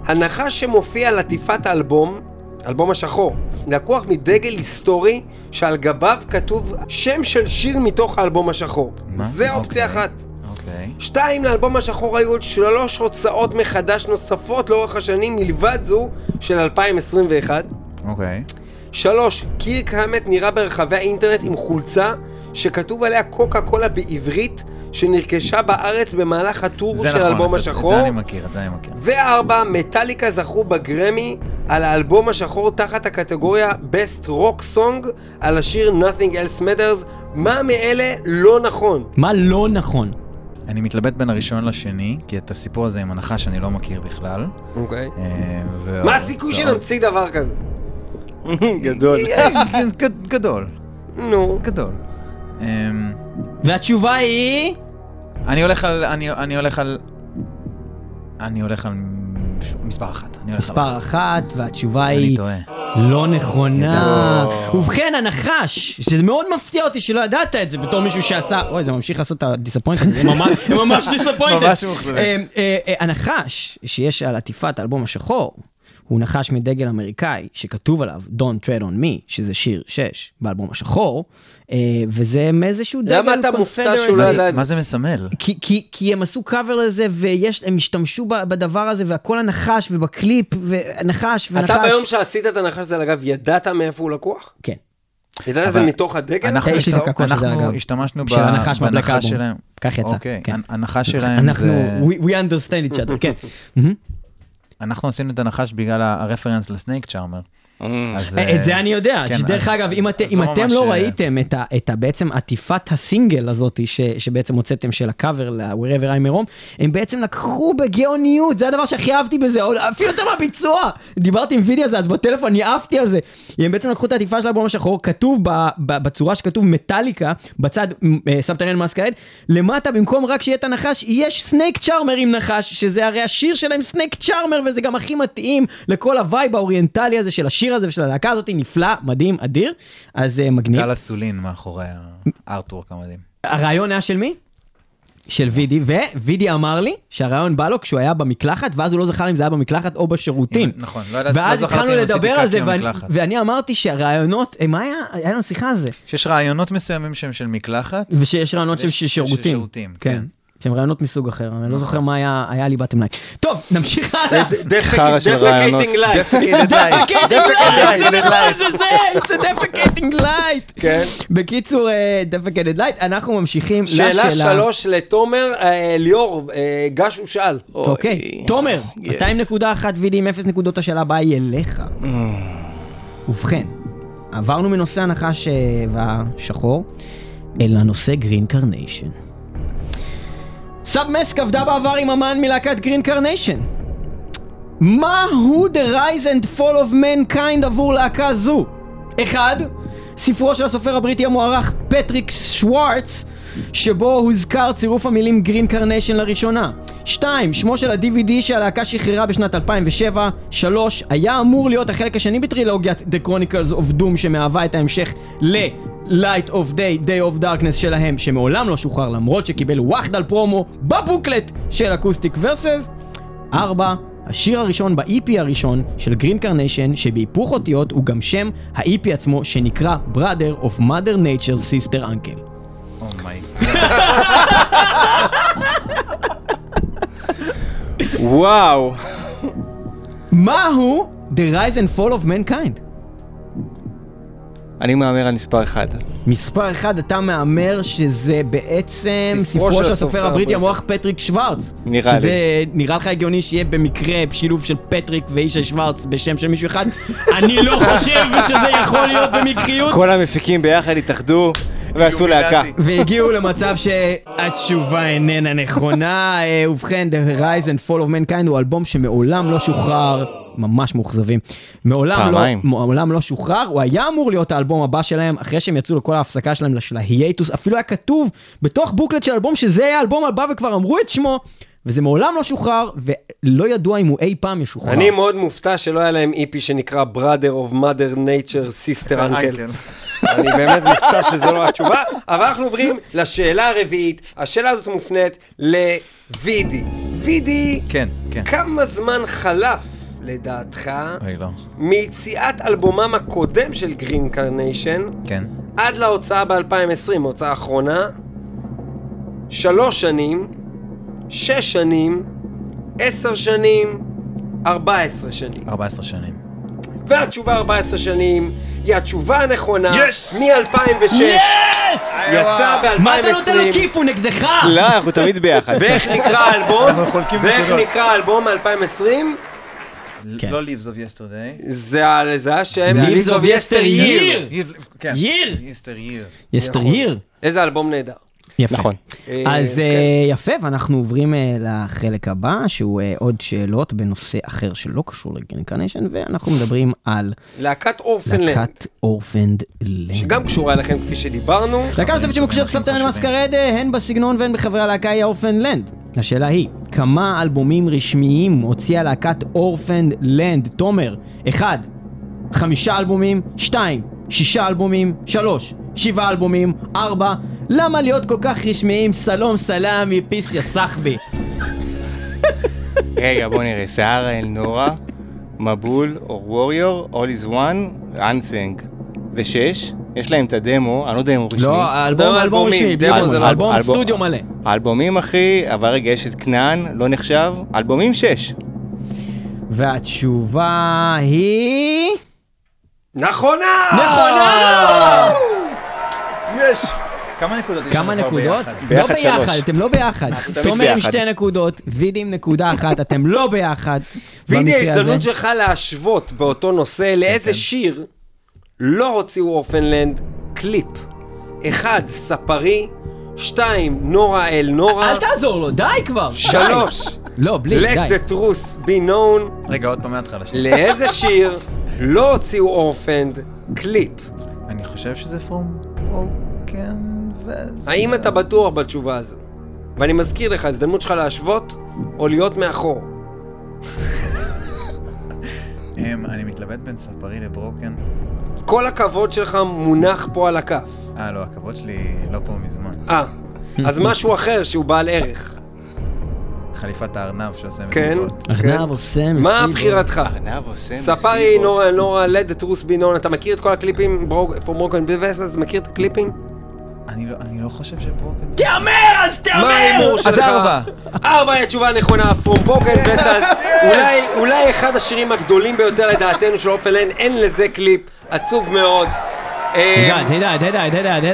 הנחש שמופיע על עטיפת האלבום, אלבום השחור, לקוח מדגל היסטורי שעל גביו כתוב שם של שיר מתוך האלבום השחור. מה? זה אופציה אוקיי. אחת. אוקיי. שתיים, לאלבום השחור היו עוד שלוש הוצאות מחדש נוספות לאורך השנים מלבד זו של 2021. אוקיי. שלוש, קירק האמט נראה ברחבי האינטרנט עם חולצה שכתוב עליה קוקה קולה בעברית שנרכשה בארץ במהלך הטור זה של נכון, האלבום את- את השחור. זה אני מכיר, את זה אני מכיר. וארבע, מטאליקה זכו בגרמי על האלבום השחור תחת הקטגוריה Best Rock Song על השיר Nothing Else Matters. מה מאלה לא נכון? מה לא נכון? אני מתלבט בין הראשון לשני, כי את הסיפור הזה עם הנחש אני לא מכיר בכלל. אוקיי. אה, ו- מה הסיכוי זה- שנמציא דבר כזה? (laughs) גדול. אה, גד- גדול, נו. גדול. אמ, והתשובה היא... אני הולך על... אני אני הולך על... אני הולך על מספר אחת. אני מספר אחת, והתשובה אני היא טועה. לא נכונה. ובכן, הנחש, שזה מאוד מפתיע אותי שלא ידעת את זה בתור מישהו שעשה... אוי, זה ממשיך לעשות את ה disappointed, זה ממש- disappointed. ממש (laughs) מאוכזבים. הנחש שיש על עטיפת האלבום השחור, הוא נחש מדגל אמריקאי שכתוב עליו Don't Tread on Me, שזה שיר 6 באלבום השחור, אה, וזה מאיזשהו דגל למה אתה מופתע שהוא לא. ידע את מה זה מסמל? כי, כי, כי הם עשו קאבר לזה והם השתמשו ב- בדבר הזה והכל הנחש ובקליפ ונחש ונחש. אתה ביום שעשית את הנחש הזה הגב, ידעת מאיפה הוא לקוח? כן. ידעת זה מתוך הדגל? אנחנו יש לי את הצטר- הקעקוע של זה, אנחנו אגב. השתמשנו בנחש. שלהם. כך יצא, אוקיי, כן. הנ- הנחש שלהם אנחנו, זה... we, (laughs) we understand each other, כן. (laughs) אנחנו עשינו את הנחש בגלל הרפרנס לסנייק צ'ארמר. אה, את זה אני יודע, כן, שדרך אז- אגב, אם לא אתם ממש, לא אה, ראיתם את בעצם עטיפת הסינגל הזאת שבעצם הוצאתם של הקאבר ל-Wherever I'm Home, הם בעצם לקחו בגאוניות, זה הדבר שהכי אהבתי בזה, אפילו יותר מהביצוע. דיברתי עם וידי על זה, אז בטלפון אני עפתי על זה. הם בעצם לקחו את העטיפה של האלבום השחור, כתוב בצורה שכתוב מטאליקה, בצד Subterranean Masquerade, למטה במקום רק שיהיה את הנחש, יש snake charmer עם נחש, שזה הרי השיר שלהם Snake Charmer, וזה גם הכי מתאים לכל ה vibe האוריינטלי הזה של השיר הזה ושל הלהקה הזאת, נפלא, מדהים, אדיר. אז אה, מגניב. טל אסולין מאחורי ה artwork המדהים. הרעיון היה של מי? של וידי, ווידי אמר לי שהרעיון בא לו כשהוא היה במקלחת, ואז הוא לא זכר אם זה היה במקלחת או בשירותים. נכון, לא ידעתי, לא זכרתי אם עשיתי לדבר על זה, קקי ואני- במקלחת. ואני אמרתי שהרעיונות, אה, מה היה? היה לנו שיחה על זה. שיש רעיונות מסוימים שהם של מקלחת. ושיש רעיונות ויש- של שירותים. של שירותים, כן. שהם רעיונות מסוג אחר, אני לא זוכר מה היה היה לי bottom line. טוב, נמשיך הלאה. חרא של רעיונות. Defecating light. Defecating light, זה נכון, defecating light. כן. בקיצור, אה, defecated light, אנחנו ממשיכים שאלה לשאלה. שלוש לתומר, אה, ליאור, אה, גש ושאל. אוקיי, תומר, yes. 200.1 וידי עם 0 נקודות, השאלה הבאה היא אליך. ובכן, עברנו מנושא הנחש אה, והשחור אל הנושא Green Carnation. SubMasq עבדה בעבר עם אמן מלהקת Green Carnation. מה הוא The Rise and Fall of Mankind עבור להקה זו? אחד, ספרו של הסופר הבריטי המוערך פטריק שוורץ, שבו הוזכר צירוף המילים Green Carnation לראשונה. שתיים, שמו של ה-DVD שהלהקה שחררה בשנת 2007. שלוש, היה אמור להיות החלק השני בטרילוגיית The Chronicles of Doom שמהווה את ההמשך ל-Light of Day, Day of Darkness שלהם, שמעולם לא שוחרר למרות שקיבל וואחד על פרומו ב booklet של Acoustic Verses. ארבע, השיר הראשון ב-EP הראשון של Green Carnation, שבהיפוך אותיות הוא גם שם ה-EP עצמו, שנקרא Brother of Mother Nature's Sister Uncle. וואו. מהו (laughs) The Rise and Fall of Mankind? אני מהמר על מספר אחד. מספר אחד, אתה מהמר שזה בעצם ספרו ספרו של הסופר הבריטי. המוערך פטריק שוורץ. נראה לי. שזה נראה לך הגיוני שיהיה במקרה שילוב של פטריק ואישה שוורץ בשם של מישהו אחד? (laughs) אני לא חושב שזה יכול להיות במקריות. כל המפיקים ביחד התאחדו ועשו להקה. והגיעו למצב שהתשובה איננה נכונה. אה, ובכן, The Rise and Fall of Mankind הוא אלבום שמעולם לא שוחרר. ממש מאוכזבים. מעולם לא, פעמיים. מעולם לא שוחרר, הוא היה אמור להיות האלבום הבא שלהם, אחרי שהם יצאו לכל ההפסקה שלהם, של ההיאטוס, אפילו היה כתוב בתוך בוקלט של אלבום שזה יהיה האלבום הבא וכבר אמרו את שמו, וזה מעולם לא שוחרר, ולא ידוע אם הוא אי פעם ישוחרר. אני מאוד מופתע שלא היה להם EP שנקרא Brother of Mother Nature Sister Uncle. אני באמת מופתע שזו לא התשובה, אבל אנחנו עוברים לשאלה הרביעית. השאלה הזאת מופנית לוידי. וידי, כן, כן. כמה זמן חלף, לדעתך, אוי, לא. מיציאת אלבומם הקודם של Green Carnation כן. עד להוצאה ב-2020, ההוצאה האחרונה? שלוש שנים, שש שנים, עשר שנים, ארבע עשרה שנים. 14 שנים. והתשובה 14 שנים היא התשובה הנכונה Yes! מ-2006. יצא ב-2020. מה אתה נותן לו כיף? הוא נגדך! לא, אנחנו תמיד ביחד. ואיך נקרא האלבום? אנחנו חולקים ואיך. נקרא האלבום מ-2020? כן. לא Leaves of Yesterday. זה ה- זה השם Leaves of Yesteryear. כן. Year. Yesteryear. Yesteryear. איזה אלבום נהדר. יפה. נכון. אה, אז כן. אה, יפה, ואנחנו עוברים אה, לחלק הבא, שהוא אה, עוד שאלות בנושא אחר שלא קשור ל Green Carnation, ואנחנו מדברים על להקת Orphaned Land, להקת Orphaned Land. שגם קשורה אליכם כפי שדיברנו. להקה נוספת שמקושרת חשובים. Masquerade, אה, הן בסגנון והן בחברי הלהקה היא Orphaned Land. השאלה היא, כמה אלבומים רשמיים הוציאה להקת Orphaned Land? תומר, 1. חמישה אלבומים, 2. שישה אלבומים, 3. שבעה אלבומים, 4. למה להיות כל כך רשמיים? סלום סלאמי, פיס יא סחבי. (laughs) רגע, בוא נראה. סערה אל נורה, מבול, אור ווריור, All is one, אנסנג. זה שש. יש להם את הדמו, אני לא יודע אם הוא רשמי. לא, האלבום לא, אלבום אלבומים, רשמי, דמו אלבום, זה לא אלבום. סטודיו מלא. האלבומים, אחי, אבל רגע, יש את כנען, לא נחשב. אלבומים שש. והתשובה היא... נכונה! נכונה! יש! כמה נקודות יש כמה לנו כבר נקודות? ביחד? לא ביחד ביחד, שלוש. אתם לא ביחד. תומר עם ביחד. שתי נקודות, וידי עם נקודה אחת, אתם לא ביחד. (laughs) וידי, במקרה ההזדמנות. שלך להשוות באותו נושא לאיזה שיר לא הוציאו אורפנלנד קליפ. אחד, ספרי, שתיים, נורה אל נורה, אל תעזור לו, די כבר. שלוש. לא, בלי, let די. the truth be known, רגע, עוד פעם מההתחלה שלי. לאיזה שיר לא הוציאו אורפנד קליפ. אני חושב שזה From Broken וזה... האם אתה בטוח בתשובה הזו? ואני מזכיר לך, הזדמנות שלך להשוות או להיות מאחור. אמ, אני מתלבט בין ספרי לברוקן. כל הכבוד שלך מונח פה על הכף. אה, לא, הכבוד שלי לא פה מזמן. אה, אז משהו אחר שהוא בעל ערך. חליפת הארנב שעושה כן. מסיבות. ארנב עושה מסיבות. מה בחירתך? ארנב עושה ספר לי נורה, נורה, let the truth be known, אתה מכיר את כל הקליפים for broken business? מכיר את הקליפים? אני לא- אני לא חושב שברוקן... תהמר, אז תהמר! מה ההימור שלך? אז ארבע. ארבע היא התשובה הנכונה, From Broken Vessels, (laughs) אולי, אולי אחד השירים הגדולים ביותר לדעתנו של אופן אין לזה קליפ, עצוב מאוד. אה.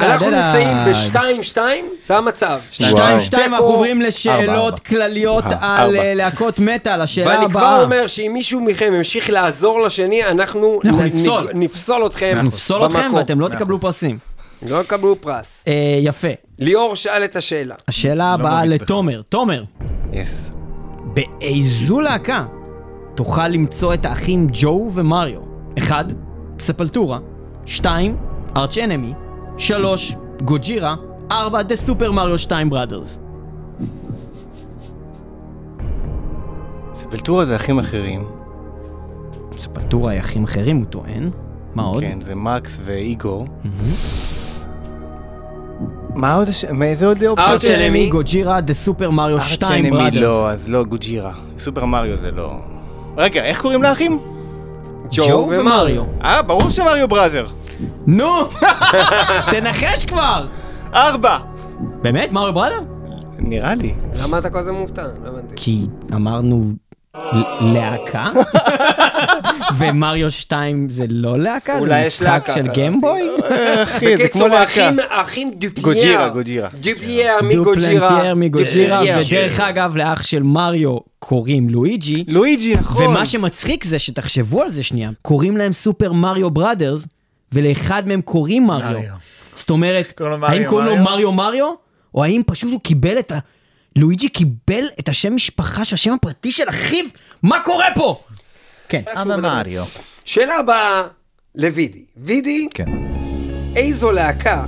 אנחנו נמצאים בשתיים-שתיים, זה המצב. שתיים, שתיים, תיקו. אנחנו עוברים לשאלות. כלליות. על אה, להקות מטאל, השאלה ואני כבר הבאה. אומר שאם מישהו מכם ימשיך לעזור לשני, אנחנו נפסול. אתכם נפסול אתכם. ואתם לא תקבלו פרסים. לא תקבלו פרס. אה, יפה. ליאור שאל את השאלה. השאלה הבאה מוריד לתומר. תומר, יס. באיזו להקה תוכל למצוא את האחים ג'ו ומריו? 1. Sepultura 2. Arch Enemy 3. Gojira 4. The Super Mario 2 Brothers Sepultura זה אחים אחרים. Sepultura היא אחים אחרים, הוא טוען. מה עוד? כן, זה מקס ואיגור. מה עוד? מאיזה עוד? Arch Arch Enemy. Enemy, Gojira, The Super Mario 2 Arch Enemy Brothers לא, אז לא Gojira. סופר מריו זה לא... רגע, איך קוראים לאחים? ג'ו ומריו. אה, ברור ש Mario Brothers. נו! (laughs) תנחש כבר! ארבע! באמת? Mario Brothers? נראה לי. למה אתה כל הזמן מופתע? לא הבנתי. כי אמרנו להקה? (laughs) ומריו 2 זה לא להקה? זה משחק של? אה, (laughs) אחי, זה כמו בקיצור, להקה. האחים דופלנטייר. Gojira, Gojira. דופלנטייר מ Gojira. דופלנטייר מ Gojira. ודרך אגב, לאח של מריו קוראים לואיג'י. לואיג'י, נכון. ומה שמצחיק זה שתחשבו על זה שנייה, קוראים להם Super Mario Brothers, ולאחד מהם קוראים מריו. זאת אומרת, האם קוראים לו? מריו מריו, או האם פשוט הוא קיבל את ה... לואיג'י קיבל את השם משפחה של השם הפרטי של אחיו? מה קורה פה? כן. אבא מריו. שאלה הבאה לוידי. וידי, כן. איזו להקה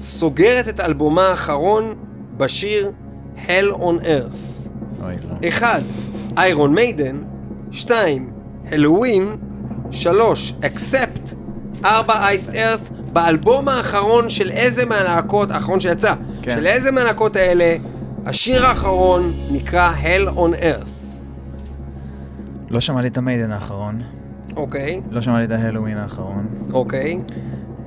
סוגרת את אלבומה האחרון בשיר Hell on Earth? אוי, לא. 1. איירון מיידן 2. הלואוין 3. אקספט 4. אייסט ארת באלבום האחרון של איזה מהלהקות, האחרון שיצא, כן. של איזה מהלהקות האלה, השיר האחרון נקרא Hell on Earth. לא שמעתי את המיידן האחרון. אוקיי, לא שמעתי את ההלואוין האחרון. אוקיי.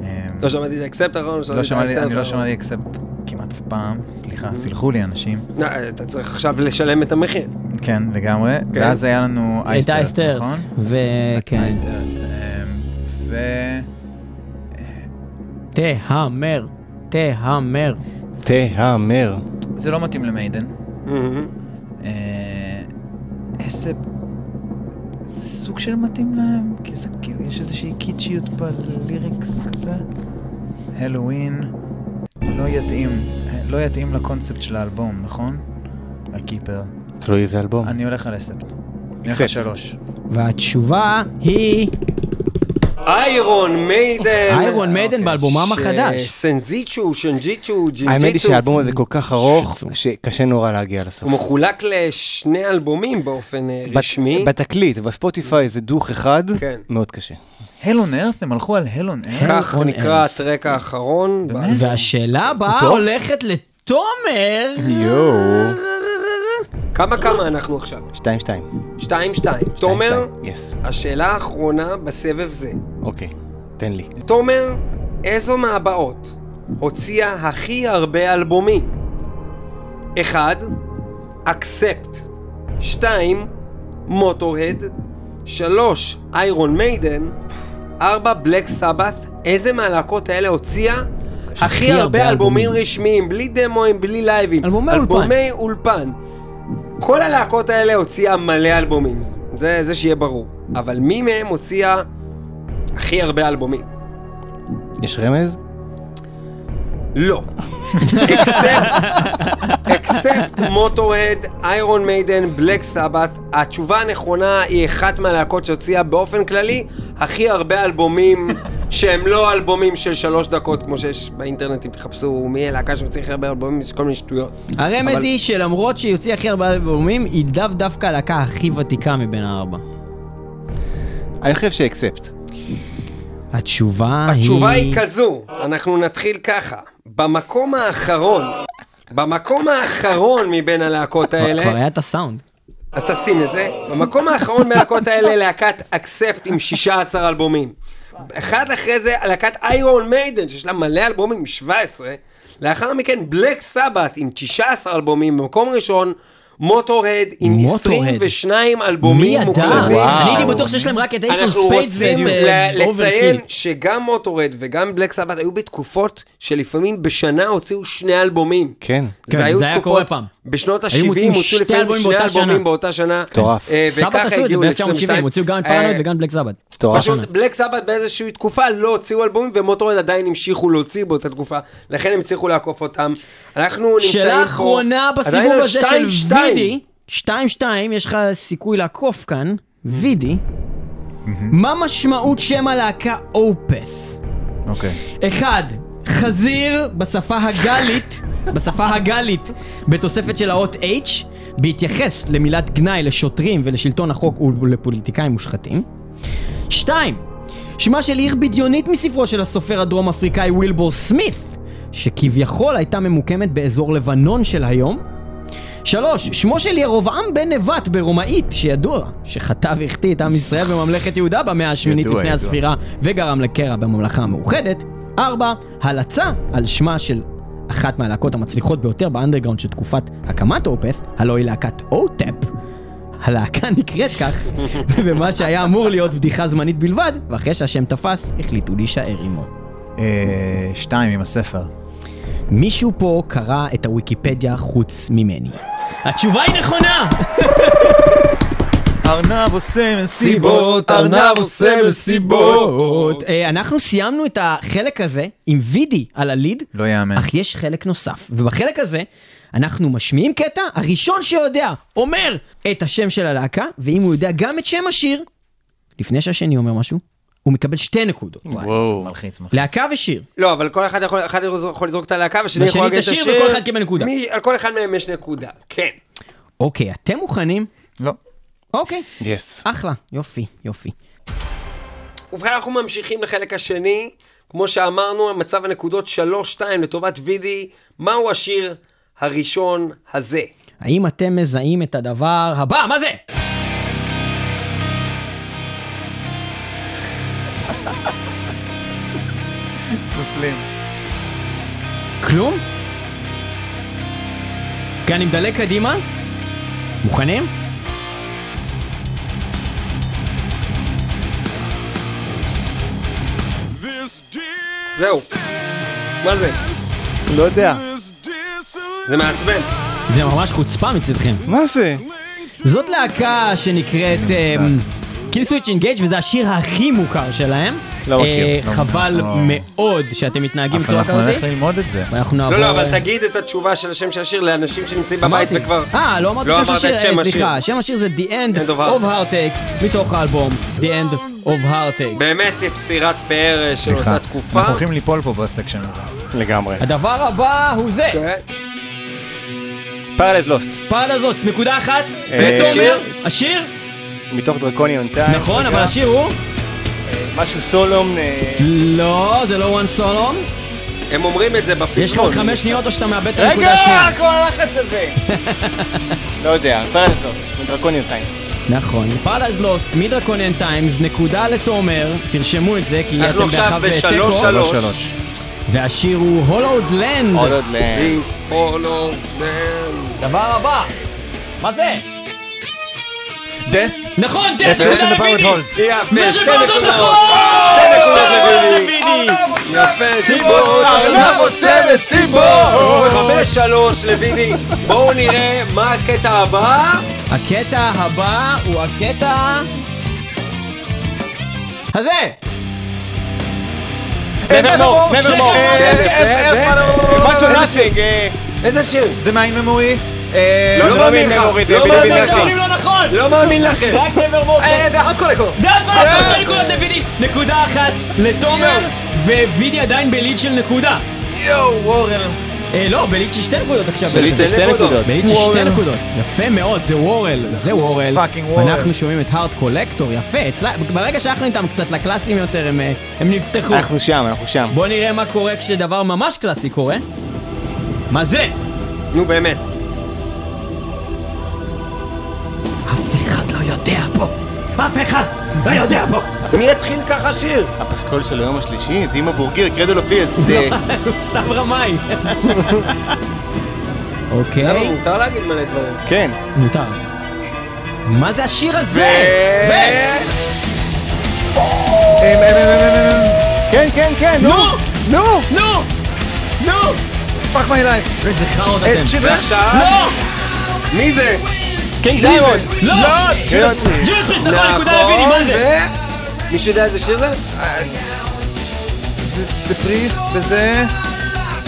אמ, לא שמעתי את האקספט האחרון, לא שמעתי, את אני לא שמעתי אקספט כמעט אף פעם. סליחה, סלחו לי אנשים. לא, אתה צריך עכשיו לשלם את המחיר. כן, לגמרי. כן. ואז היה לנו את אייסטר, אייסטר. נכון? וכן. אמ, ו... תהמר. תהמר. תהמר. זה לא מתאים למיידן. מהמם. אה, איזה... זה סוג של מתאים להם, כי זה כאילו, יש איזושהי קיצ'יות בליריקס כזה. הלואוין לא יתאים, לא יתאים לקונספט של האלבום, נכון? הקיפר. תלוי איזה אלבום. אני הולך על אספט. אני הולך. על שלוש. והתשובה היא... איירון מיידן. איירון מיידן אוקיי. באלבומם החדש. סנזיצ'ו, שנג'יצ'ו, ג'ינג'יצו. האמת היא שהאלבום הזה כל כך ארוך. שקשה נורא להגיע לסוף. הוא מחולק לשני אלבומים באופן אה, רשמי. בתקליט, בספוטיפיי זה דוך אחד, כן. מאוד קשה. הלון ארת? הם הלכו על הלון ארת? כך נקרא. הטרק האחרון. והשאלה הבאה. הולכת לתומר. יואו. כמה כמה אנחנו עכשיו? שתיים שתיים. שתיים שתיים. תומר, יס. השאלה האחרונה בסבב זה. אוקיי, תן לי. תומר, איזו מהבאות הוציאה הכי הרבה אלבומים? 1. אקספט 2. מוטוהד 3. איירון מיידן 4. בלק סבת איזה מהלהקות האלה הוציאה הכי הרבה אלבומים. רשמיים, בלי דמוים, בלי לייבים. אלבומי אולפן. אלבומי אולפן. כל הלהקות האלה הוציאה מלא אלבומים, זה, זה שיהיה ברור. אבל מי מהם הוציאה הכי הרבה אלבומים? יש רמז? לא. אקספט מוטורד, איירון מיידן, בלק סבת. התשובה הנכונה היא אחת מהלהקות שהוציאה באופן כללי הכי הרבה אלבומים שהם לא אלבומים של שלוש דקות, כמו שיש באינטרנט, אם תחפשו מי הלהקה שהוציא הכי הרבה אלבומים, יש כל מיני שטויות. הרמז אבל- היא שלמרות שהיא הוציאה הכי הרבה אלבומים, היא דו דווקא הלהקה הכי ותיקה מבין הארבע. אני חושב שאקספט. התשובה היא... התשובה היא כזו, אנחנו נתחיל ככה. במקום האחרון במקום האחרון מבין הלהקות האלה, כבר היה את הסאונד. אז תשים את זה, במקום האחרון מהלהקות האלה להקת אקספט עם 16 אלבומים. אחד אחרי זה להקת איירון מיידן, שיש לה מלא אלבומים עם 17. לאחר מכן בלק סבת עם 19 אלבומים במקום ראשון. מוטורד עם מוטורד. 22 מי אלבומים ידע? מוקלטים. אני הייתי בטוח שיש להם רק את אייסון אנחנו ספיידס רוצים אה, לציין. שגם מוטורד וגם בלק סבת היו בתקופות שלפעמים בשנה הוציאו שני אלבומים. כן. כן, זה היה תקופות- קורה פעם. בשנות היו ה-70 מוציאים הוציאו שתי לפעמים שני. אלבומים באותה שנה. מטורף. אה, סבת עשו את זה הגיעו ב-1970, ל-22. הוציאו גם את אה, פרנויד וגם בלק סבת. מטורף. פשוט בלק סבת באיזושהי תקופה לא הוציאו אלבומים ומוטורד עדיין המשיכו להוציא באותה תקופה, לכן הם הצליחו לעקוף אותם. אנחנו נמצאים פה... שאלה אחרונה בסיבוב הזה של 2-2. וידי, 2-2, יש לך סיכוי לעקוף כאן, וידי. מה משמעות שם הלהקה אופס? אוקיי. אחד, חזיר בשפה הגלית, בשפה הגלית, בתוספת של האות H, בהתייחס למילת גנאי לשוטרים ולשלטון החוק ולפוליטיקאים מושחתים. שתיים, שמה של עיר בדיונית מספרו של הסופר הדרום אפריקאי וילבור סמית, שכביכול הייתה ממוקמת באזור לבנון של היום. שלוש, שמו של ירובעם בן נבט ברומאית, שידוע שחטא והחטיא את עם ישראל בממלכת יהודה במאה השמינית לפני ידוע. הספירה וגרם לקרע בממלכה המאוחדת. ארבע, הלצה על שמה של אחת מהלהקות המצליחות ביותר באנדרגראונד של תקופת הקמת אופס, הלוא היא להקת אוטפ. הלהקה נקראת כך, (laughs) ובמה שהיה אמור להיות בדיחה זמנית בלבד, ואחרי שהשם תפס, החליטו להישאר עמו. אה, שתיים עם הספר. מישהו פה קרא את הוויקיפדיה חוץ ממני. התשובה היא נכונה! (laughs) ארנב עושה סיבות, ארנב עושה מסיבות. אה, אנחנו סיימנו את החלק הזה עם וידי על הליד, לא יאמן. אך יש חלק נוסף, ובחלק הזה אנחנו משמיעים קטע, הראשון שיודע אומר את השם של הלהקה, ואם הוא יודע גם את שם השיר, לפני שהשני אומר משהו, הוא מקבל שתי נקודות. וואו. מלחיץ, מלחיץ. להקה ושיר. לא, אבל כל אחד יכול, אחד יכול לזרוק את הלהקה, והשני והשני יכול את להגיד את השיר, השיר. וכל אחד קיבל נקודה. מי- על כל אחד מהם יש נקודה, כן. אוקיי, אתם מוכנים? לא. אוקיי. יס. אחלה, יופי, יופי. ובכן אנחנו ממשיכים לחלק השני. כמו שאמרנו, מצב הנקודות 3-2 לטובת וידי. מהו השיר הראשון הזה? האם אתם מזהים את הדבר הבא? מה זה? נופלים. כלום? כי אני מדלג קדימה? מוכנים? זהו. מה זה? לא יודע. זה מעצבן. זה ממש חוצפה מצדכם. מה זה? זאת להקה שנקראת קיל סוויץ' אינגייג' וזה השיר הכי מוכר שלהם. לא מכיר. אה, לא חבל. לא. מאוד שאתם מתנהגים בצורה אנחנו נלך כזאת. ללמוד את זה. לא, לא, אבל אה, תגיד את התשובה של השם של השיר לאנשים שנמצאים בבית אמרתי. וכבר... אה, לא אמרתי לא שם אמרת השיר, את שם אה, השיר. סליחה, שם השיר זה The End End of of Heart. Heartache, מתוך האלבום The End of Heartache. באמת יצירת פאר של. אותה תקופה. אנחנו הולכים ליפול פה בסקשן הזה. לגמרי. הדבר הבא הוא זה. פרלז לוסט. פרדה זאת, נקודה אחת? השיר, מתוך Draconian Times. נכון, אבל השיר הוא, משהו סולום. אה, לא, זה לא one solo, הם אומרים את זה בפזמון. יש לך עוד חמש שניות או שאתה מאבד את הנקודה השנייה. רגע, כל הלחץ הזה. לא יודע, Paradise Lost. מ Draconian Times. נכון, Paradise Lost, מ Draconian Times, נקודה לתומר, תרשמו את זה, כי אנחנו אתם עכשיו באחד בשלוש, ותיקו, שלוש. שלוש. והשיר הוא Hallowed Land. עוד עוד ל... This follow them. דבר הבא, מה זה? Holds. יפה, זה שתי שבאותו נקודות. נכון! שתי נקודות. לוידי. יפה, סיבות. ארנב עושה מסיבות! חמש שלוש לוידי. בואו נראה מה הקטע הבא. הקטע הבא הוא הקטע... הזה! נברמור, נברמור. משהו איזה נאסינג. איזה שיר? זה מיין ממורי? לא זה מאמין לא לך. ממורי, זה לא מאמין. לך. לא נכון! לא מאמין לכם. רק נברמור. זה אחת כל הכל. דעת מה שתי נקודות לוידי! נקודה אחת לתומר, ווידי עדיין בליד של נקודה. יואו, וורן. אה, לא, בליד של שתי נקודות עכשיו. בליד של שתי נקודות. בליד של שתי. נקודות. יפה מאוד, זה וורל, זה וורל. פאקינג וורל. אנחנו שומעים את הארד קולקטור, יפה. ברגע שהלכנו איתם קצת לקלאסיים יותר, הם, אה, הם נפתחו. אנחנו שם, אנחנו שם. בוא נראה מה קורה כשדבר ממש קלאסי קורה. מה זה? נו באמת. אף אחד לא יודע פה. אף אחד לא יודע פה. מי יתחיל ככה שיר? הפסקול של היום השלישי, דימה בורגיר, קרדל אופילס. סתם רמאי. למה, אוקיי, מותר להגיד מלא דברים. כן. מותר. מה זה השיר ו... הזה? כן, כן, כן, נו! נו! נו! נו! fuck my life. איזה חארות את אתם. ועכשיו? לא! מי זה? King Diamond! לא! קריאות. Judas Priest, נכון, נקודה לוידי, מה זה? ו... מישהו יודע איזה שיר זה? זה Priest וזה...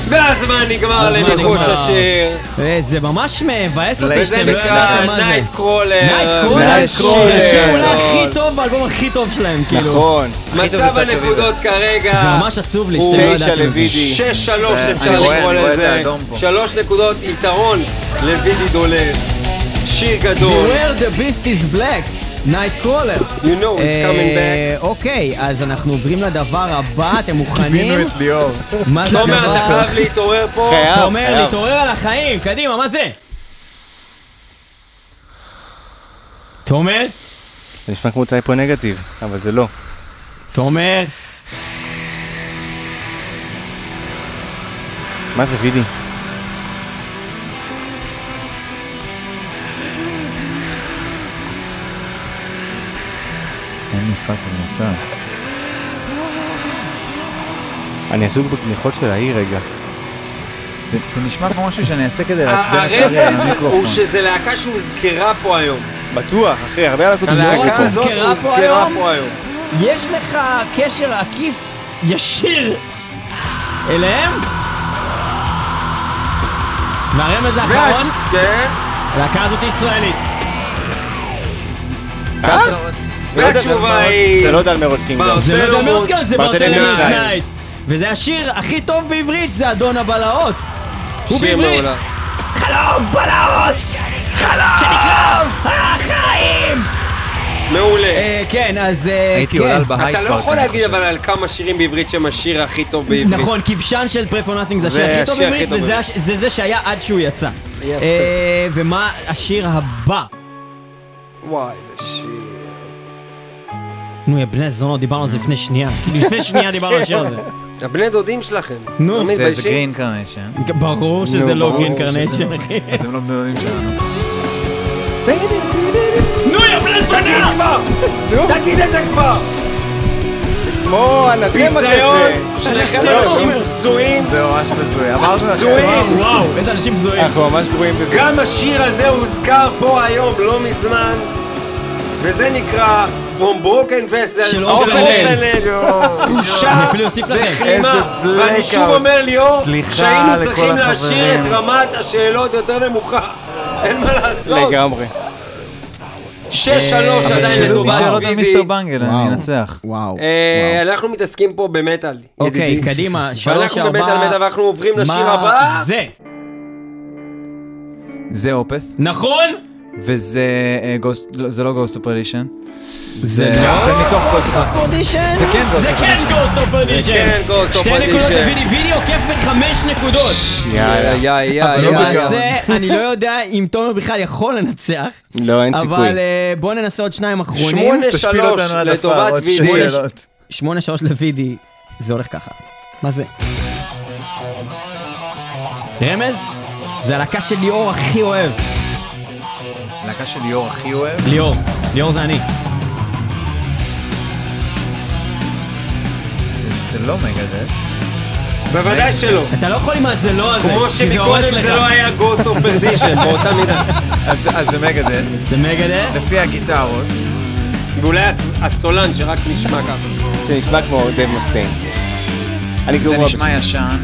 והזמן נגמר לניחוש. השיר. אה, זה ממש מבאס אותי שאתם לא ידעתם מה זה. Night Crawler. Night. Crawler, השיר אולי. הכי טוב באלבום הכי טוב שלהם, כאילו. נכון. מצב הנקודות כרגע. זה ממש עצוב לי שאתם לא ידעתם. לוידי. שש שלוש אפשר לקרוא לזה. שלוש נקודות יתרון לוידי דולר. שיר גדול. Beware the beast in black, Night Crawler. You know he's coming back. אה, אוקיי, אז אנחנו עוברים לדבר הבא, אתם (laughs) מוכנים? את ליאור. מה זה תומר, אתה הדבר? חייב להתעורר פה. חייב. תומר, חייב. להתעורר על החיים, קדימה, מה זה? תומר? זה נשמע כמו טייפו נגטיב, אבל זה לא. תומר? מה זה וידי? אין לי פאקינג מושג. אני עסוק בתמיכות של העיר רגע. זה- זה נשמע כמו משהו שאני אעשה כדי לעצבן את אריה על המיקרופון. הוא שזה להקה שהוזכרה פה היום. בטוח, אחי, הרבה להקות הוזכרו הלהקה פה. הזאת הוזכרה פה הוזכרה היום? פה היום. יש לך קשר עקיף ישיר אליהם? והרמז האחרון, כן. הלהקה הזאת ישראלית. והתשובה היא... זה לא יודע על מרוץ קינגדום. זה לא ברטלמוס, דמרצקה, זה ברטלמוס ברטלמוס נייט. נייט. וזה השיר הכי טוב בעברית, זה אדון הבלהות. הוא בעברית. חלום בלהות! חלום! שנקרא החיים! מעולה. אה, כן, אז... אה, הייתי כן. עולה על בהייט אתה לא יכול אני להגיד. אבל על כמה שירים בעברית שהם השיר הכי טוב בעברית. נכון, כבשן של פרי פור נאטינג זה זה השיר הכי טוב בעברית, וזה זה זה שהיה עד שהוא יצא. אה, ומה השיר הבא? וואי, איזה שיר. נו, יא בני זונות, דיברנו על זה לפני שנייה. כאילו, (laughs) לפני שנייה דיברנו על השיר הזה. (laughs) הבני דודים שלכם. נו. לא זה-? Green Carnation. ברור שזה לא Green Carnation, אחי. אז הם לא בני דודים שלנו. נו, יא בני זונות! תגיד את זה כבר! כמו ביזיון! הזה. שניכם לא, אנשים. בזויים! זה ממש בזוי. אמרנו לכם. בזויים! וואו, איזה אנשים בזויים. אנחנו ממש גרועים בזה. גם השיר הזה הוזכר פה היום, לא מזמן, וזה נקרא From Broken Vessel, של. אורפנלנד. בושה. וכלימה, ואני. שוב אומר ליאור, שהיינו צריכים להשאיר את. רמת השאלות יותר נמוכה, אין מה לעשות. לגמרי. שש שלוש אבל עדיין שאלו אותי לטובת שאלות על וידי. מיסטר בנגל, אני וואו. אנצח. וואו. אה, אנחנו מתעסקים פה במטאל, אוקיי, ידידי. קדימה, שלוש, ואנחנו ארבע... במטאל מטאל ואנחנו עוברים לשיר הבא. זה? זה Opeth, נכון? וזה אה, Ghost- לא, זה לא Ghost of Perdition. זה זה לא? זה מתוך גוסט אודישן? זה כן Ghost זה כן Ghost of Perdition. כן Ghost of שתי נקודות. לוידי, וידי עוקף בחמש נקודות. יאללה. יא יא אבל לא יא יא. למעשה, אני לא יודע אם תומר בכלל יכול לנצח, לא, אין סיכוי. אבל אה, בואו ננסה עוד שניים אחרונים. שמונה תשפיל שלוש אותנו עד לטובת וידי. שאלות. שמונה שלוש לוידי, זה הולך ככה. מה זה? רמז? זה הלהקה של ליאור הכי אוהב. להקה של ליאור הכי אוהב. ליאור, ליאור זה אני. זה- זה לא מגדל. בוודאי שלא. אתה לא יכול עם ה"זה לא" הזה, כמו שמקודם זה. לא היה Ghost of Perdition (laughs) באותה מידה. אז אז זה Megadeth. זה Megadeth? לפי הגיטרות. ואולי הסולן שרק נשמע ככה. זה נשמע כמו דייב מסטיין. אני זה נשמע ישן.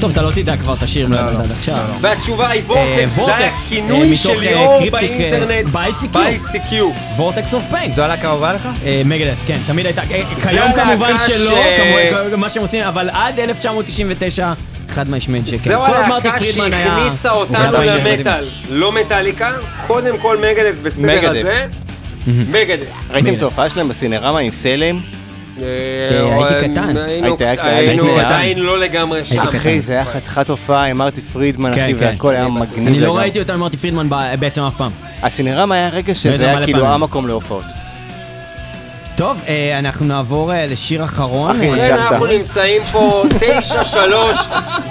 טוב, אתה לא תדע כבר את השיר אם לא לא, ידעת. עד עכשיו. והתשובה היא אה, Vortex, זה Vortex, הכינוי אה, של אה, ליאור אה, באינטרנט. ב-ICQ. ב-ICQ. Vortex of Pain. זו הלהקה האהובה לך? Megadeth, כן, תמיד הייתה, אה, כיום כמובן שלא, מה שהם עושים, אבל עד 1999, חד משמעית שכן. זו הלהקה היה- שהכניסה אותנו שם. למטאל, לא מטאליקה, קודם כל מגדף בסדר. הזה. מגדף. ראיתם את. ההופעה שלהם בסינרמה עם סלם? אה, הייתי קטן. היינו- עדיין לא לגמרי שם. אחי, זה היה חתיכת הופעה עם מרטי פרידמן, כן, אחי, כן. והכל היה מגניב. אני לא. ראיתי אותם עם מרטי פרידמן בעצם אף פעם. הסינרמה היה רגע שזה היה כאילו. המקום להופעות. טוב, אה, אנחנו נעבור אה, לשיר אחרון. אחי, אה, ניצחת. אנחנו נמצאים פה תשע שלוש,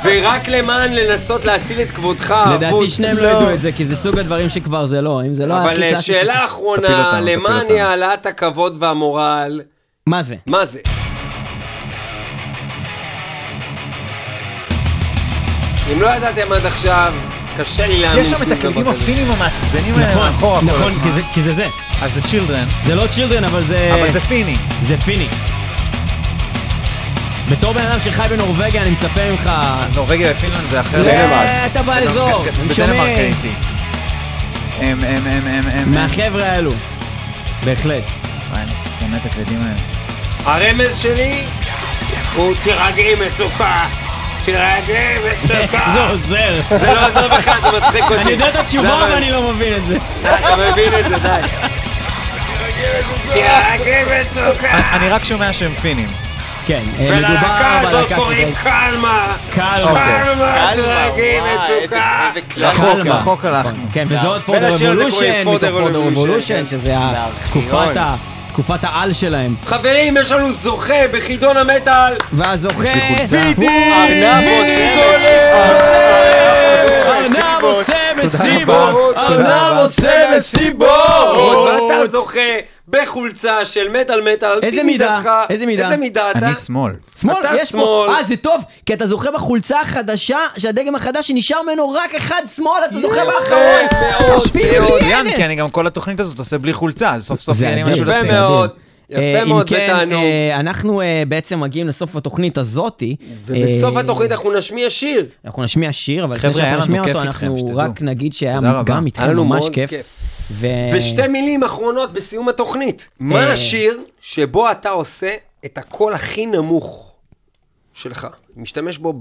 ורק למען לנסות להציל את כבודך, לדעתי. שניהם לא לא. ידעו את זה, כי זה סוג הדברים שכבר זה לא. אם זה לא אבל אה, שאלה אחרונה, למען. העלאת הכבוד והמורל, מה זה? מה זה? אם לא ידעתם עד עכשיו, קשה לי להאמין יש שם את הקלידים כזה. הפינים המעצבנים האלה נכון, מאחורה כל נכון, הזמן. כי זה- כי זה זה. אז זה Children, זה לא Children, אבל זה... אבל זה פיני. זה פיני. בתור בן אדם שחי בנורבגיה, אני מצפה ממך... נורבגיה ופינלנד זה אחר. אה, אתה באזור, הם בדנמרק שומעים. הייתי. הם, הם, הם, הם, הם, מהחבר'ה האלו. בהחלט. וואי, אני שונא את הקלידים האלה. הרמז שלי הוא תירגעי מצוקה, תירגעי מצוקה. (laughs) זה עוזר. זה לא עוזר בכלל, זה מצחיק אותי. אני יודע את התשובה? אבל אני לא מבין את זה. אתה מבין את זה, די. תירגעי מצוקה. אני- רק שומע שהם פינים. כן, אה, וללהקה הזאת קוראים. קלמה. קלמה. קלמה, תירגעי מצוקה. קלמה. רחוק הלכנו. כן, וזה עוד פורדר רבולושן, מתוך פורדר רבולושן. שזה תקופת ה... תקופת העל שלהם. חברים, יש לנו זוכה בחידון המטאל. והזוכה. הוא ארנב ארנב עושה מסיבות. ארנב עושה מסיבות. ואתה זוכה בחולצה של מטאל מטאל. איזה מידה? איזה מידה? איזה מידה אתה? אני שמאל. שמאל, אתה יש שמאל. אה זה טוב, כי אתה זוכה בחולצה החדשה, שהדגם החדש שנשאר ממנו רק אחד שמאל, אתה זוכה באחרון. מאוד, מאוד. מצוין, כי אני גם כל התוכנית הזאת עושה בלי חולצה, אז סוף סוף אדיר. משהו יפה לשים. מאוד. אה, יפה אם מאוד, כן, ותענוג. אה, אנחנו אה, בעצם מגיעים לסוף התוכנית הזאתי. ובסוף אה, התוכנית אנחנו נשמיע שיר. אנחנו נשמיע שיר, אבל לפני שאנחנו נשמיע אותו, אנחנו שתדעו. רק נגיד שהיה. גם איתכם ממש כיף. כיף. ו- ושתי מילים אחרונות בסיום התוכנית. מה אה. השיר שבו אתה עושה את הקול הכי נמוך שלך? משתמש בו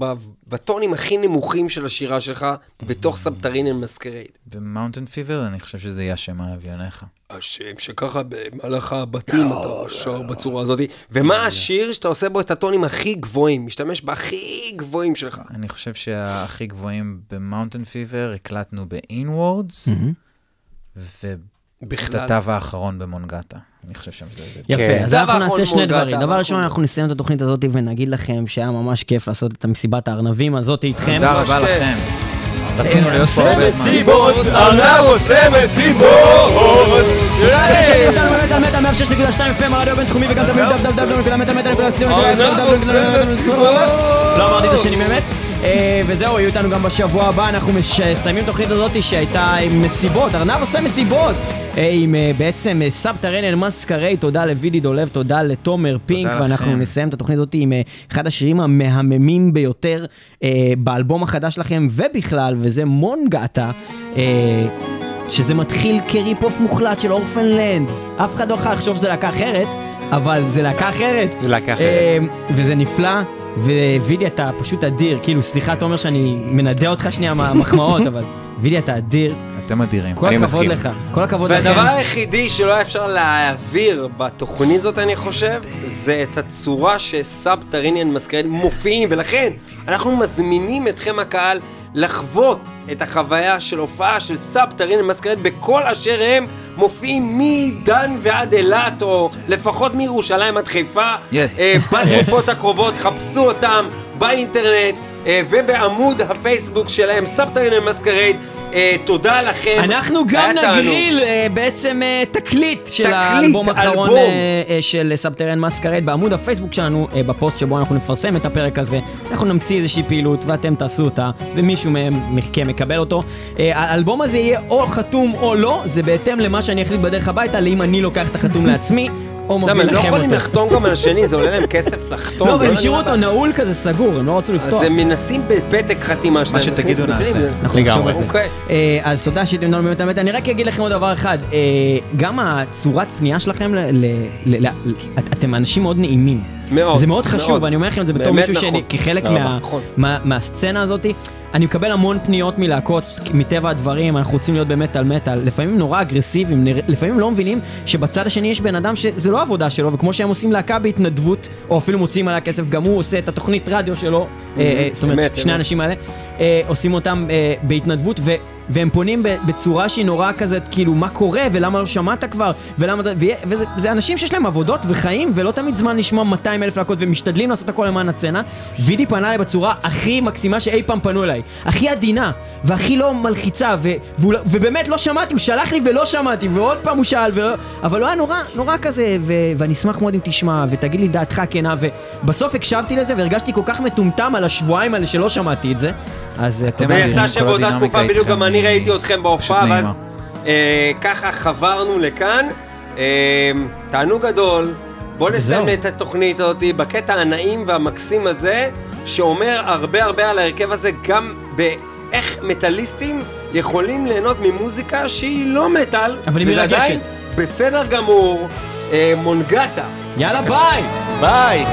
בטונים הכי נמוכים של השירה שלך בתוך Subterranean Masquerade. ב Mountain Fever אני חושב שזה יהיה השם האביוניך. השם שככה במהלך הבתים אתה שר בצורה הזאת. ומה השיר שאתה עושה בו את הטונים הכי גבוהים? משתמש בהכי גבוהים שלך. אני חושב שהכי גבוהים במאונטן פיבר הקלטנו ב-inwards, ובכתב האחרון במונגטה. אני חושב שם זה... יפה, כן. אז אנחנו נעשה שני דברים. דבר ראשון. אנחנו נסיים את התוכנית הזאת ונגיד לכם שהיה ממש כיף לעשות את המסיבת הארנבים הזאת איתכם. תודה רבה לכם. רצינו להיות פה הרבה זמן. ארנב עושה מסיבות! אתם שומעים אותנו באמת על מטה 106.2 FM, הרדיו הבינתחומי וגם www.מטאל.co.il. לא אמרתי את השני באמת. אה, וזהו, יהיו איתנו גם בשבוע הבא, אנחנו מסיימים תוכנית הזאת שהייתה עם מסיבות, ארנב עושה מסיבות. אה, עם אה, בעצם אה, סבתרנל מסקרי, תודה לוידי דולב, תודה לתומר פינק. ואנחנו נסיים את התוכנית הזאת עם אה, אחד השירים המהממים ביותר אה, באלבום החדש שלכם, ובכלל, וזה מונגטה. אה, שזה מתחיל כ rip-off מוחלט של Orphaned Land. אף אחד לא יכול לחשוב שזה להקה אחרת, אבל זה להקה אחרת. זה להקה אחרת. אה, וזה נפלא, ווידי אתה פשוט אדיר. כאילו, סליחה, תומר שאני מנדה אותך שנייה מהמחמאות, אבל וידי אתה אדיר. אתם אדירים. כל אני הכבוד מסכים. לך. כל הכבוד לכם. והדבר היחידי שלא היה אפשר להעביר בתוכנית זאת, אני חושב, זה את הצורה ש Subterranean Masquerade מופיעים, ולכן אנחנו מזמינים אתכם הקהל לחוות את החוויה של הופעה של Subterranean Masquerade בכל אשר הם מופיעים מדן ועד אילת, או לפחות מירושלים עד חיפה. Yes. אה, בתקופות הקרובות, חפשו אותם באינטרנט אה, ובעמוד הפייסבוק שלהם, Subterranean Masquerade. אה, תודה לכם. אנחנו גם. נגריל אה, בעצם אה, תקליט של האלבום האחרון. אה, אה, של Subterranean Masquerade בעמוד הפייסבוק שלנו, אה, בפוסט שבו אנחנו נפרסם את הפרק הזה. אנחנו נמציא איזושהי פעילות ואתם תעשו אותה, ומישהו מהם מכם מקבל אותו. אה, האלבום הזה יהיה או חתום או לא, זה בהתאם למה שאני אחליט בדרך הביתה, לאם אני לוקח את החתום לעצמי, למה, הם לא יכולים. לחתום גם על השני, זה עולה להם כסף לחתום. לא, אבל הם השאירו לא אותו. נעול כזה סגור, הם לא רצו לפתוח. אז הם מנסים בפתק חתימה שלהם. שתגידו להכניס בפנים, נעשה. זה- אנחנו נחשוב לגמרי. על זה. אוקיי. אה, אז תודה שאתם איתנו באמת האמת. אני רק אגיד לכם עוד דבר אחד. אה, גם הצורת פנייה שלכם, אתם אנשים מאוד נעימים. מאוד, זה מאוד חשוב, מאוד. ואני אומר לכם את זה בתור מישהו נכון. שאני, כחלק מה- רבה. נכון. מה- מהסצנה הזאת. אני מקבל המון פניות מלהקות, מטבע הדברים, אנחנו רוצים להיות באמת על מטאל. לפעמים נורא אגרסיביים, לפעמים לא מבינים שבצד השני יש בן אדם שזה לא עבודה שלו, וכמו שהם עושים להקה בהתנדבות, או אפילו מוציאים עליה כסף, גם הוא עושה את התוכנית רדיו שלו, אה, אה, זאת אומרת, שני. האנשים האלה, אה, עושים אותם אה, בהתנדבות, ו... והם פונים בצורה שהיא נורא כזאת, כאילו, מה קורה, ולמה לא שמעת כבר, ולמה... וזה וזה אנשים שיש להם עבודות וחיים, ולא תמיד זמן לשמוע 200 אלף להקות, ומשתדלים לעשות הכל למען הסצנה. וידי פנה אליי בצורה הכי מקסימה שאי פעם פנו אליי. הכי עדינה, והכי לא מלחיצה, לא- ובאמת לא שמעתי, הוא שלח לי ולא שמעתי, ועוד פעם הוא שאל, ולא, אבל הוא היה נורא, נורא כזה, ו- ואני אשמח מאוד אם תשמע, ותגיד לי דעתך כנה, ובסוף הקשבתי לזה, והרגשתי כל כך מטומטם על השבועיים האלה שלא שמעתי את זה. אז אה, תודה. ויצא כל שבאותה תקופה בדיוק גם אני ראיתי אתכם בהופעה, ואז. אה, ככה חברנו לכאן. אה, תענוג גדול. בוא נסיים. את התוכנית הזאת בקטע הנעים והמקסים הזה, שאומר הרבה הרבה על ההרכב הזה, גם באיך מטאליסטים יכולים ליהנות ממוזיקה שהיא לא מטאל, אבל היא מרגשת. בסדר גמור, מונגטה. יאללה ביי! ביי!